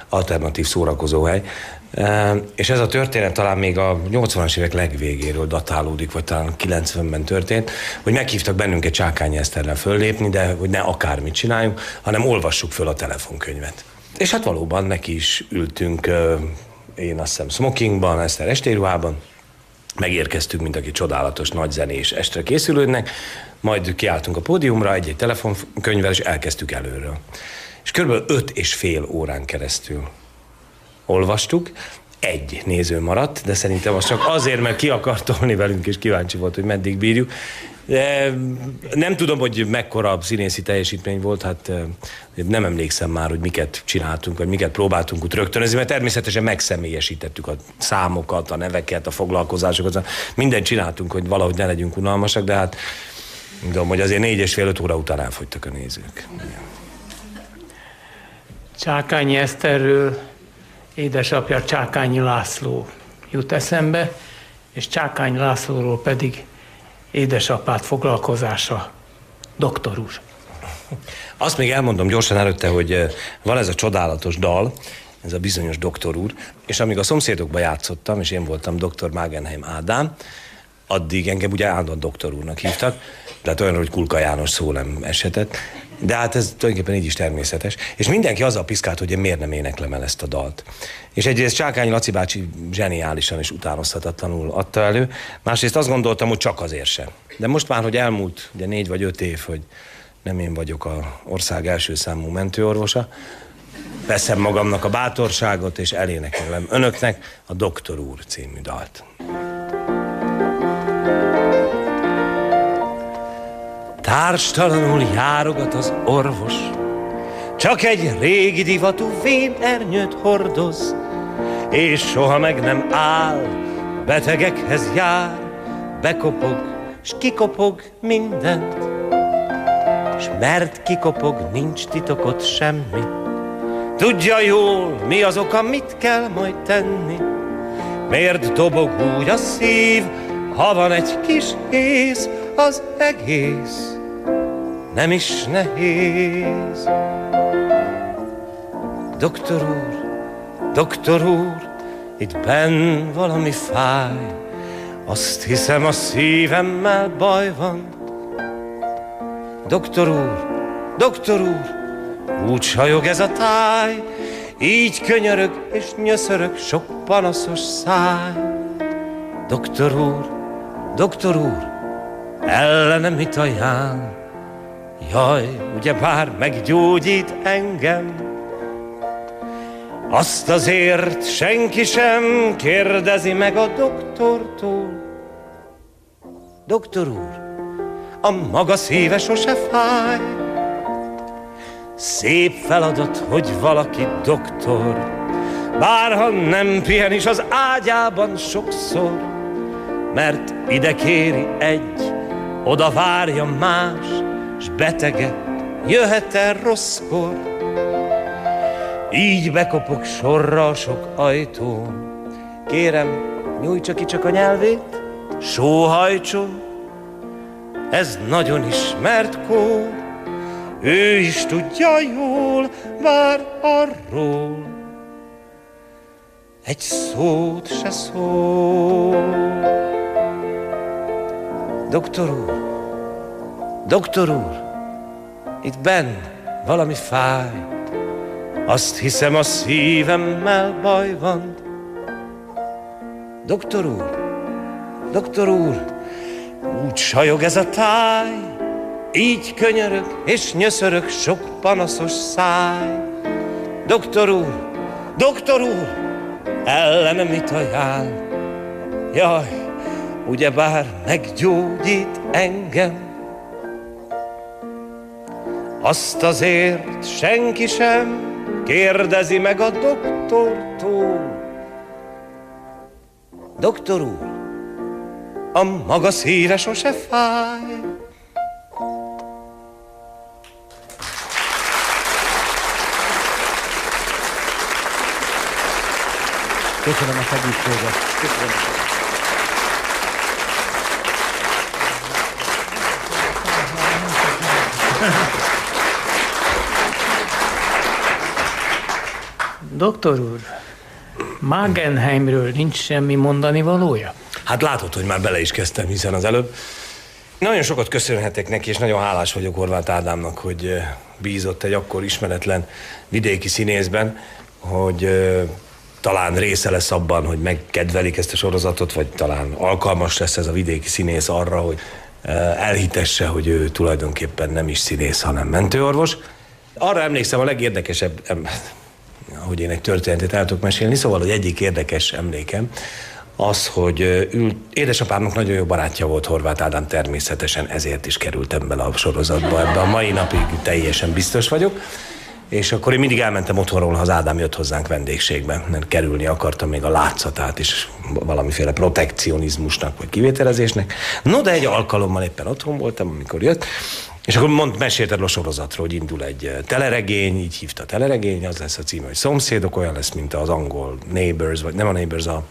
alternatív szórakozóhely. És ez a történet talán még a 80-as évek legvégéről datálódik, vagy talán 90-ben történt, hogy meghívtak bennünket Csákány Eszterrel föllépni, de hogy ne akármit csináljunk, hanem olvassuk föl a telefonkönyvet. És hát valóban neki is ültünk, én azt hiszem smokingban, Eszter estéruhában, megérkeztünk, mint aki csodálatos nagy zenés estre készülődnek, majd kiálltunk a pódiumra egy-egy telefonkönyvvel, és elkezdtük előről. És körülbelül öt és fél órán keresztül olvastuk, egy néző maradt, de szerintem az csak azért, mert ki akart tolni velünk, és kíváncsi volt, hogy meddig bírjuk. De nem tudom, hogy mekkora színészi teljesítmény volt, hát nem emlékszem már, hogy miket csináltunk, vagy miket próbáltunk ott rögtönözni, mert természetesen megszemélyesítettük a számokat, a neveket, a foglalkozásokat, mindent csináltunk, hogy valahogy ne legyünk unalmasak, de hát tudom, hogy azért négy és fél öt óra után elfogytak a nézők. Csákányi Eszterről édesapja Csákányi László jut eszembe, és Csákányi Lászlóról pedig édesapát foglalkozása, doktor úr. Azt még elmondom gyorsan előtte, hogy eh, van ez a csodálatos dal, ez a bizonyos doktor úr, és amíg a szomszédokba játszottam, és én voltam doktor Magenheim Ádám, addig engem ugye állandóan doktor úrnak hívtak, tehát olyan, hogy Kulka János szó nem eshetett, de hát ez tulajdonképpen így is természetes. És mindenki azzal piszkált, hogy én miért nem éneklem el ezt a dalt. És egyrészt Csákány Laci bácsi zseniálisan és utánozhatatlanul adta elő, másrészt azt gondoltam, hogy csak azért sem. De most már, hogy elmúlt ugye négy vagy öt év, hogy nem én vagyok a ország első számú mentőorvosa, veszem magamnak a bátorságot, és elénekelem önöknek a Doktor úr című dalt. Társtalanul járogat az orvos, csak egy régi divatú vén hordoz, és soha meg nem áll, betegekhez jár, bekopog, s kikopog mindent, s mert kikopog, nincs titokot semmi. Tudja jól, mi az oka, mit kell majd tenni, miért dobog úgy a szív, ha van egy kis ész, az egész nem is nehéz. Doktor úr, doktor úr, itt benn valami fáj, azt hiszem a szívemmel baj van. Doktor úr, doktor úr, úgy sajog ez a táj, így könyörög és nyöszörög sok panaszos száj. Doktor úr, doktor úr, ellenem mit ajánl? Jaj, ugye bár meggyógyít engem, azt azért senki sem kérdezi meg a doktortól. Doktor úr, a maga szíve sose fáj, Szép feladat, hogy valaki doktor, Bárha nem pihen is az ágyában sokszor, Mert ide kéri egy, oda várja más, s betege jöhet el rosszkor. Így bekopok sorra sok ajtón, kérem, nyújtsa ki csak a nyelvét, sóhajtson, ez nagyon ismert kór, ő is tudja jól, vár arról, egy szót se szól. Doktor úr, Doktor úr, itt benn valami fáj, azt hiszem a szívemmel baj van. Doktor úr, doktor úr, úgy sajog ez a táj, így könyörög és nyöszörög sok panaszos száj. Doktor úr, doktor úr, ellenem mit ajánl? Jaj, ugyebár meggyógyít engem. Azt azért senki sem kérdezi meg a doktortól. Doktor úr, a maga szíve sose fáj. Köszönöm a segítséget. Köszönöm. Doktor úr, Magenheimről nincs semmi mondani valója? Hát látod, hogy már bele is kezdtem, hiszen az előbb. Nagyon sokat köszönhetek neki, és nagyon hálás vagyok Horváth Ádámnak, hogy eh, bízott egy akkor ismeretlen vidéki színészben, hogy eh, talán része lesz abban, hogy megkedvelik ezt a sorozatot, vagy talán alkalmas lesz ez a vidéki színész arra, hogy eh, elhitesse, hogy ő tulajdonképpen nem is színész, hanem mentőorvos. Arra emlékszem a legérdekesebb, hogy én egy történetet el tudok mesélni, szóval, hogy egyik érdekes emlékem, az, hogy ül, édesapámnak nagyon jó barátja volt Horváth Ádám, természetesen ezért is kerültem bele a sorozatba. Ebben a mai napig teljesen biztos vagyok. És akkor én mindig elmentem otthonról, ha az Ádám jött hozzánk vendégségbe, mert kerülni akartam még a látszatát is valamiféle protekcionizmusnak vagy kivételezésnek. No, de egy alkalommal éppen otthon voltam, amikor jött, és akkor mond, mesélted a sorozatról, hogy indul egy eh, teleregény, így hívta teleregény, az lesz a címe, hogy Szomszédok, olyan lesz, mint az angol Neighbors, vagy nem a Neighbors, a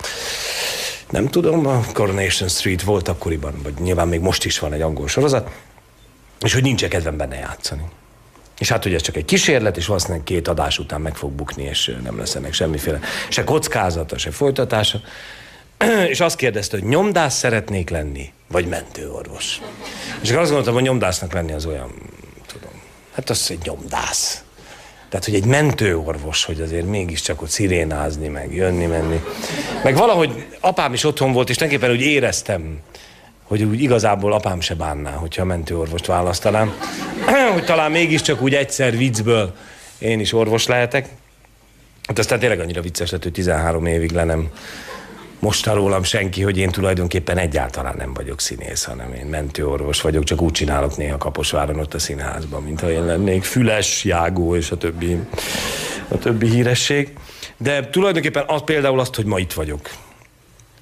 nem tudom, a Coronation Street volt akkoriban, vagy nyilván még most is van egy angol sorozat, és hogy nincs kedvem benne játszani. És hát ugye ez csak egy kísérlet, és valószínűleg két adás után meg fog bukni, és eh, nem lesz ennek semmiféle se kockázata, se folytatása. és azt kérdezte, hogy nyomdász szeretnék lenni, vagy mentőorvos. És akkor azt gondoltam, hogy nyomdásznak lenni az olyan, tudom, hát az egy nyomdász. Tehát, hogy egy mentőorvos, hogy azért mégiscsak ott szirénázni, meg jönni, menni. Meg valahogy apám is otthon volt, és tulajdonképpen úgy éreztem, hogy úgy igazából apám se bánná, hogyha mentőorvost választanám. hogy talán mégiscsak úgy egyszer viccből én is orvos lehetek. Hát aztán tényleg annyira vicces lett, hogy 13 évig le nem most rólam senki, hogy én tulajdonképpen egyáltalán nem vagyok színész, hanem én mentőorvos vagyok, csak úgy csinálok néha Kaposváron ott a színházban, mint ha én lennék Füles, Jágó és a többi, a többi híresség. De tulajdonképpen az, például azt, hogy ma itt vagyok,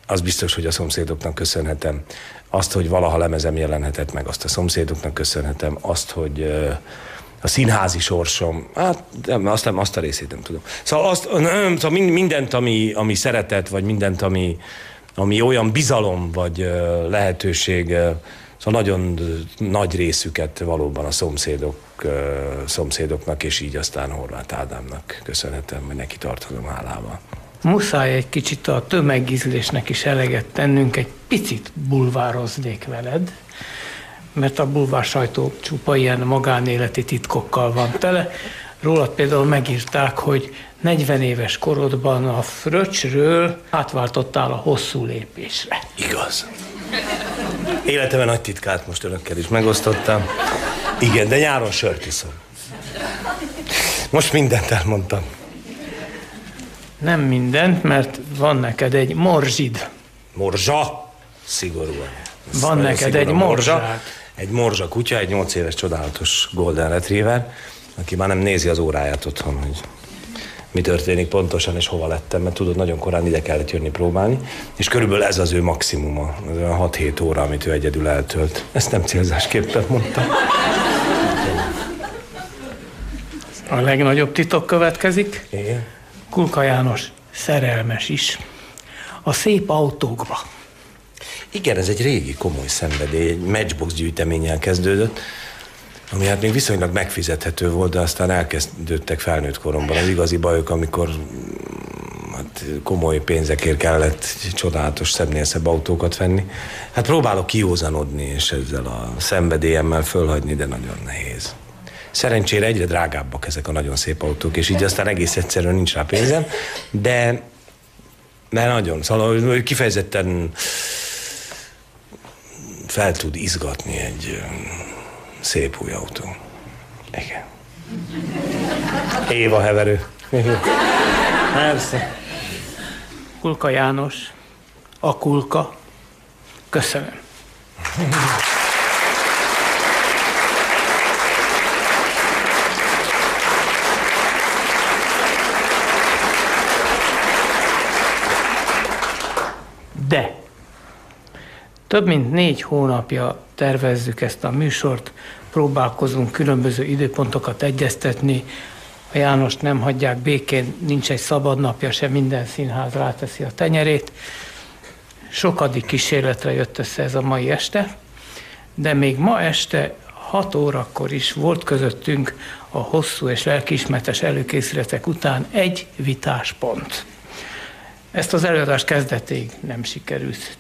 az biztos, hogy a szomszédoknak köszönhetem. Azt, hogy valaha lemezem jelenhetett meg, azt a szomszédoknak köszönhetem. Azt, hogy a színházi sorsom, hát nem, azt, nem, azt a részét nem tudom. Szóval, azt, nem, szóval mindent, ami, ami szeretet, vagy mindent, ami, ami olyan bizalom, vagy lehetőség, szóval nagyon nagy részüket valóban a szomszédok, szomszédoknak, és így aztán Horváth Ádámnak köszönhetem, hogy neki tartozom hálával. Muszáj egy kicsit a tömegízlésnek is eleget tennünk, egy picit bulvároznék veled mert a bulvár sajtó csupa ilyen magánéleti titkokkal van tele. Rólad például megírták, hogy 40 éves korodban a fröccsről átváltottál a hosszú lépésre. Igaz. Életemben nagy titkát most önökkel is megosztottam. Igen, de nyáron sört iszom. Most mindent elmondtam. Nem mindent, mert van neked egy morzsid. Morzsa? Szigorúan. van neked egy morzsa egy morzsa kutya, egy 8 éves csodálatos Golden Retriever, aki már nem nézi az óráját otthon, hogy mi történik pontosan, és hova lettem, mert tudod, nagyon korán ide kellett jönni próbálni, és körülbelül ez az ő maximuma, az olyan 6-7 óra, amit ő egyedül eltölt. Ezt nem célzásképpen mondtam. A legnagyobb titok következik. Igen. Kulka János szerelmes is. A szép autókba. Igen, ez egy régi komoly szenvedély, egy matchbox gyűjteménnyel kezdődött, ami hát még viszonylag megfizethető volt, de aztán elkezdődtek felnőtt koromban az igazi bajok, amikor hát komoly pénzekért kellett csodálatos, szebbnél szebb autókat venni. Hát próbálok kiózanodni, és ezzel a szenvedélyemmel fölhagyni, de nagyon nehéz. Szerencsére egyre drágábbak ezek a nagyon szép autók, és így aztán egész egyszerűen nincs rá pénzem, de, de nagyon, szóval kifejezetten fel tud izgatni egy szép új autó. Igen. Éva heverő. Persze. Kulka János, a kulka. Köszönöm. De több mint négy hónapja tervezzük ezt a műsort, próbálkozunk különböző időpontokat egyeztetni, a Jánost nem hagyják békén, nincs egy szabad napja se, minden színház ráteszi a tenyerét. Sokadik kísérletre jött össze ez a mai este, de még ma este 6 órakor is volt közöttünk a hosszú és lelkiismeretes előkészületek után egy vitáspont. Ezt az előadás kezdetig nem sikerült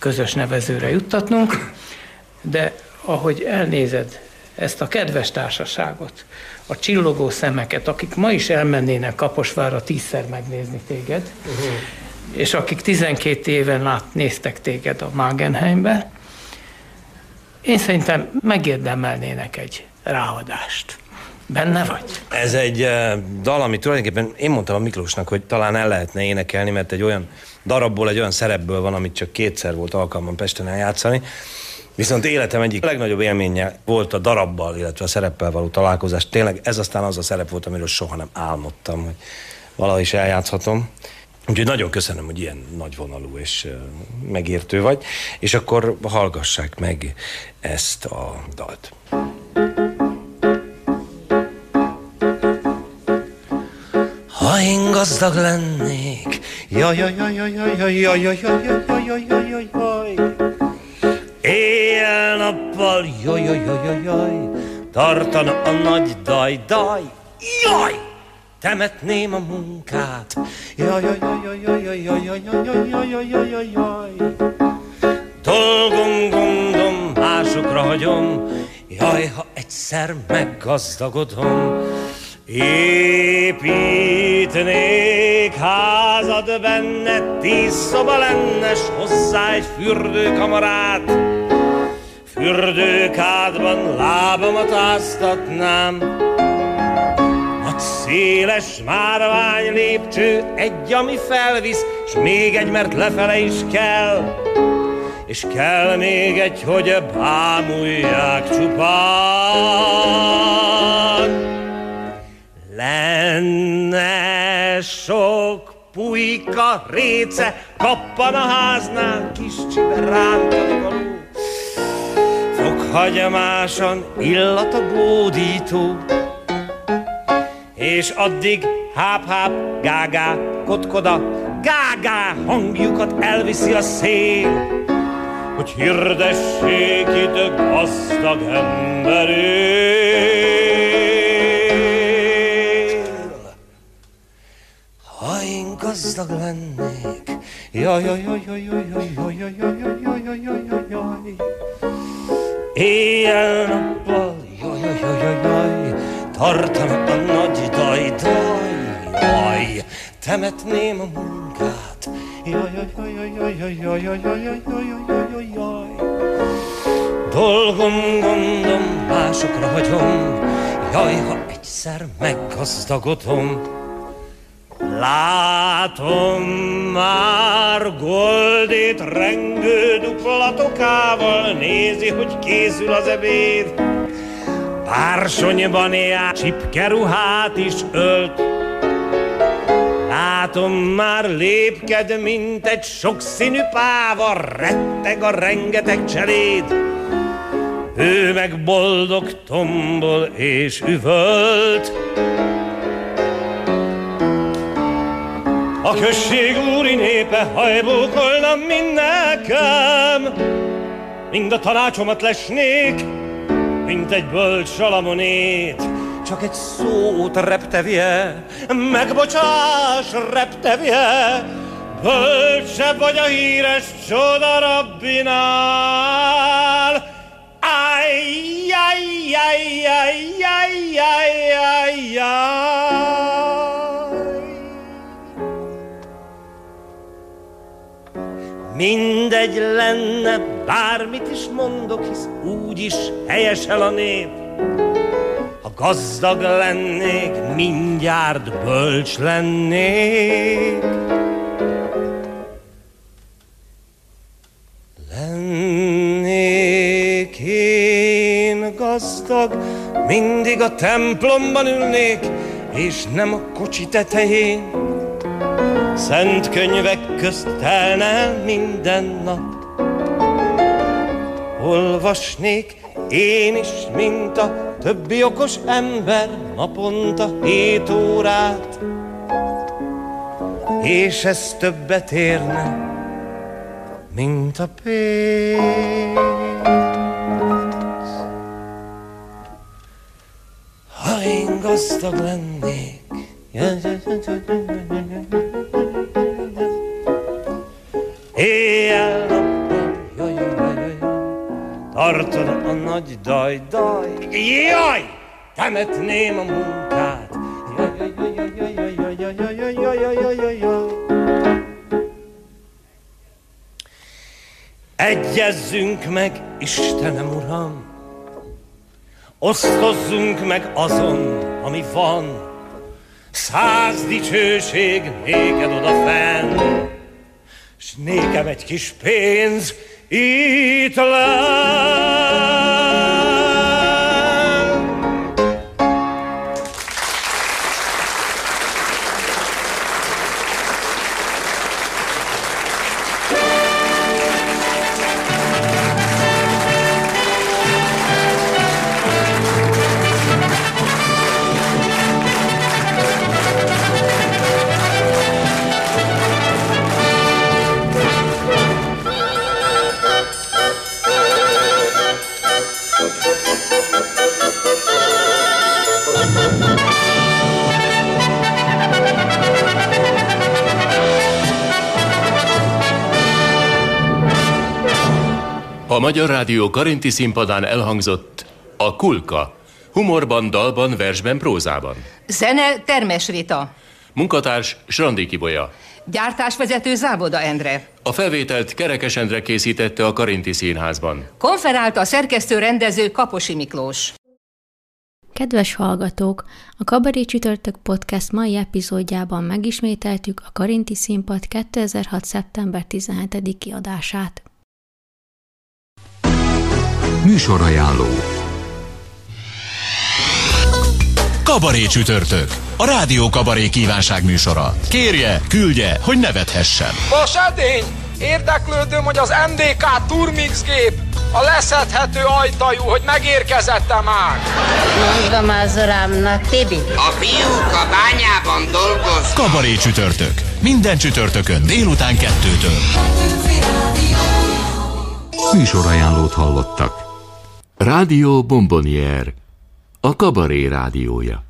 közös nevezőre juttatnunk, de ahogy elnézed ezt a kedves társaságot, a csillogó szemeket, akik ma is elmennének Kaposvára tízszer megnézni téged, uh-huh. és akik 12 éven át néztek téged a Magenheimbe, én szerintem megérdemelnének egy ráadást. Benne vagy? Ez egy uh, dal, ami tulajdonképpen én mondtam a Miklósnak, hogy talán el lehetne énekelni, mert egy olyan darabból, egy olyan szerepből van, amit csak kétszer volt alkalmam Pesten eljátszani. Viszont életem egyik legnagyobb élménye volt a darabbal, illetve a szereppel való találkozás. Tényleg ez aztán az a szerep volt, amiről soha nem álmodtam, hogy valahogy is eljátszhatom. Úgyhogy nagyon köszönöm, hogy ilyen nagyvonalú és megértő vagy, és akkor hallgassák meg ezt a dalt. Ha én gazdag lennék, jaj, jaj, jaj, jaj, jaj, jaj, jaj, jaj, jaj, jaj, jaj, jaj, jaj, Éjjel-nappal, jaj, jaj, jaj, jaj, jaj, tartana a nagy daj, daj, jaj! Temetném a munkát, jaj, jaj, jaj, jaj, jaj, jaj, jaj, jaj, jaj, jaj, jaj, jaj, jaj, Dolgom, gondom, másokra hagyom, jaj, ha egyszer meggazdagodom, Építnék házad benne, tíz szoba lenne, s hozzá egy fürdőkamarát. Fürdőkádban lábamat áztatnám, a széles márvány lépcső, egy, ami felvisz, s még egy, mert lefele is kell. És kell még egy, hogy bámulják csupán. Lenne sok pulyka, réce, kappan a háznál kis csibe rántani való. Fokhagyomásan illat a bódító, és addig háp-háp, gágá, kotkoda, gágá hangjukat elviszi a szél, hogy hirdessék itt gazdag emberét. Gazdag lennék. Jaj, jaj, jaj, jaj, jaj, jaj, jaj, jaj, jaj, jaj, jaj, jaj, jaj, jaj. Éjjel-nappal, jaj, jaj, jaj, jaj, jaj, tartanak a nagy daj, daj, jaj, temetném a munkát. Jaj, jaj, jaj, jaj, jaj, jaj, jaj, jaj, jaj, jaj, jaj, jaj, jaj. Dolgom, gondom, másokra hagyom, jaj, ha egyszer meggazdagodom. Látom már Goldét rengő duplatokával, nézi, hogy készül az ebéd. Pársonyban jár, csipkeruhát is ölt, Látom már lépked, mint egy sokszínű páva, retteg a rengeteg cseléd. Ő meg boldog tombol és üvölt. A község úri népe hajbókolna mind nekem, Mind a tanácsomat lesnék, mint egy bölcs salamonét. Csak egy szót reptevje, megbocsáss reptevje, Bölcsebb vagy a híres csoda rabbinál. Mindegy lenne, bármit is mondok, hisz úgyis helyesel a nép. Ha gazdag lennék, mindjárt bölcs lennék. Lennék én gazdag, mindig a templomban ülnék, és nem a kocsi tetején Szent könyvek közt telne minden nap. Olvasnék én is, mint a többi okos ember naponta hét órát, és ez többet érne, mint a pénz. Ha én gazdag lennék, éjjel-nappal, jaj, jaj, jaj, jaj, tartod a nagy daj, daj, jaj, temetném a munkát. Egyezzünk meg, Istenem Uram, osztozzunk meg azon, ami van, száz dicsőség néked odafenn, s nékem egy kis pénz itt lenn. Magyar Rádió Karinti színpadán elhangzott a Kulka. Humorban, dalban, versben, prózában. Zene Termes Rita. Munkatárs Srandi Kibolya. Gyártásvezető Závoda Endre. A felvételt Kerekes Endre készítette a Karinti Színházban. Konferált a szerkesztő rendező Kaposi Miklós. Kedves hallgatók, a Kabaré Csütörtök Podcast mai epizódjában megismételtük a Karinti Színpad 2006. szeptember 17. kiadását. Műsorajánló Kabaré csütörtök. A Rádió Kabaré kívánság műsora. Kérje, küldje, hogy nevethessen. Vas edény! Érdeklődöm, hogy az MDK Turmix gép a leszedhető ajtajú, hogy megérkezette már. Mondom az urámnak, Tibi. A fiúk a bányában dolgoz. Kabaré csütörtök. Minden csütörtökön délután kettőtől. Műsorajánlót hallottak. Rádió Bombonier, a kabaré rádiója.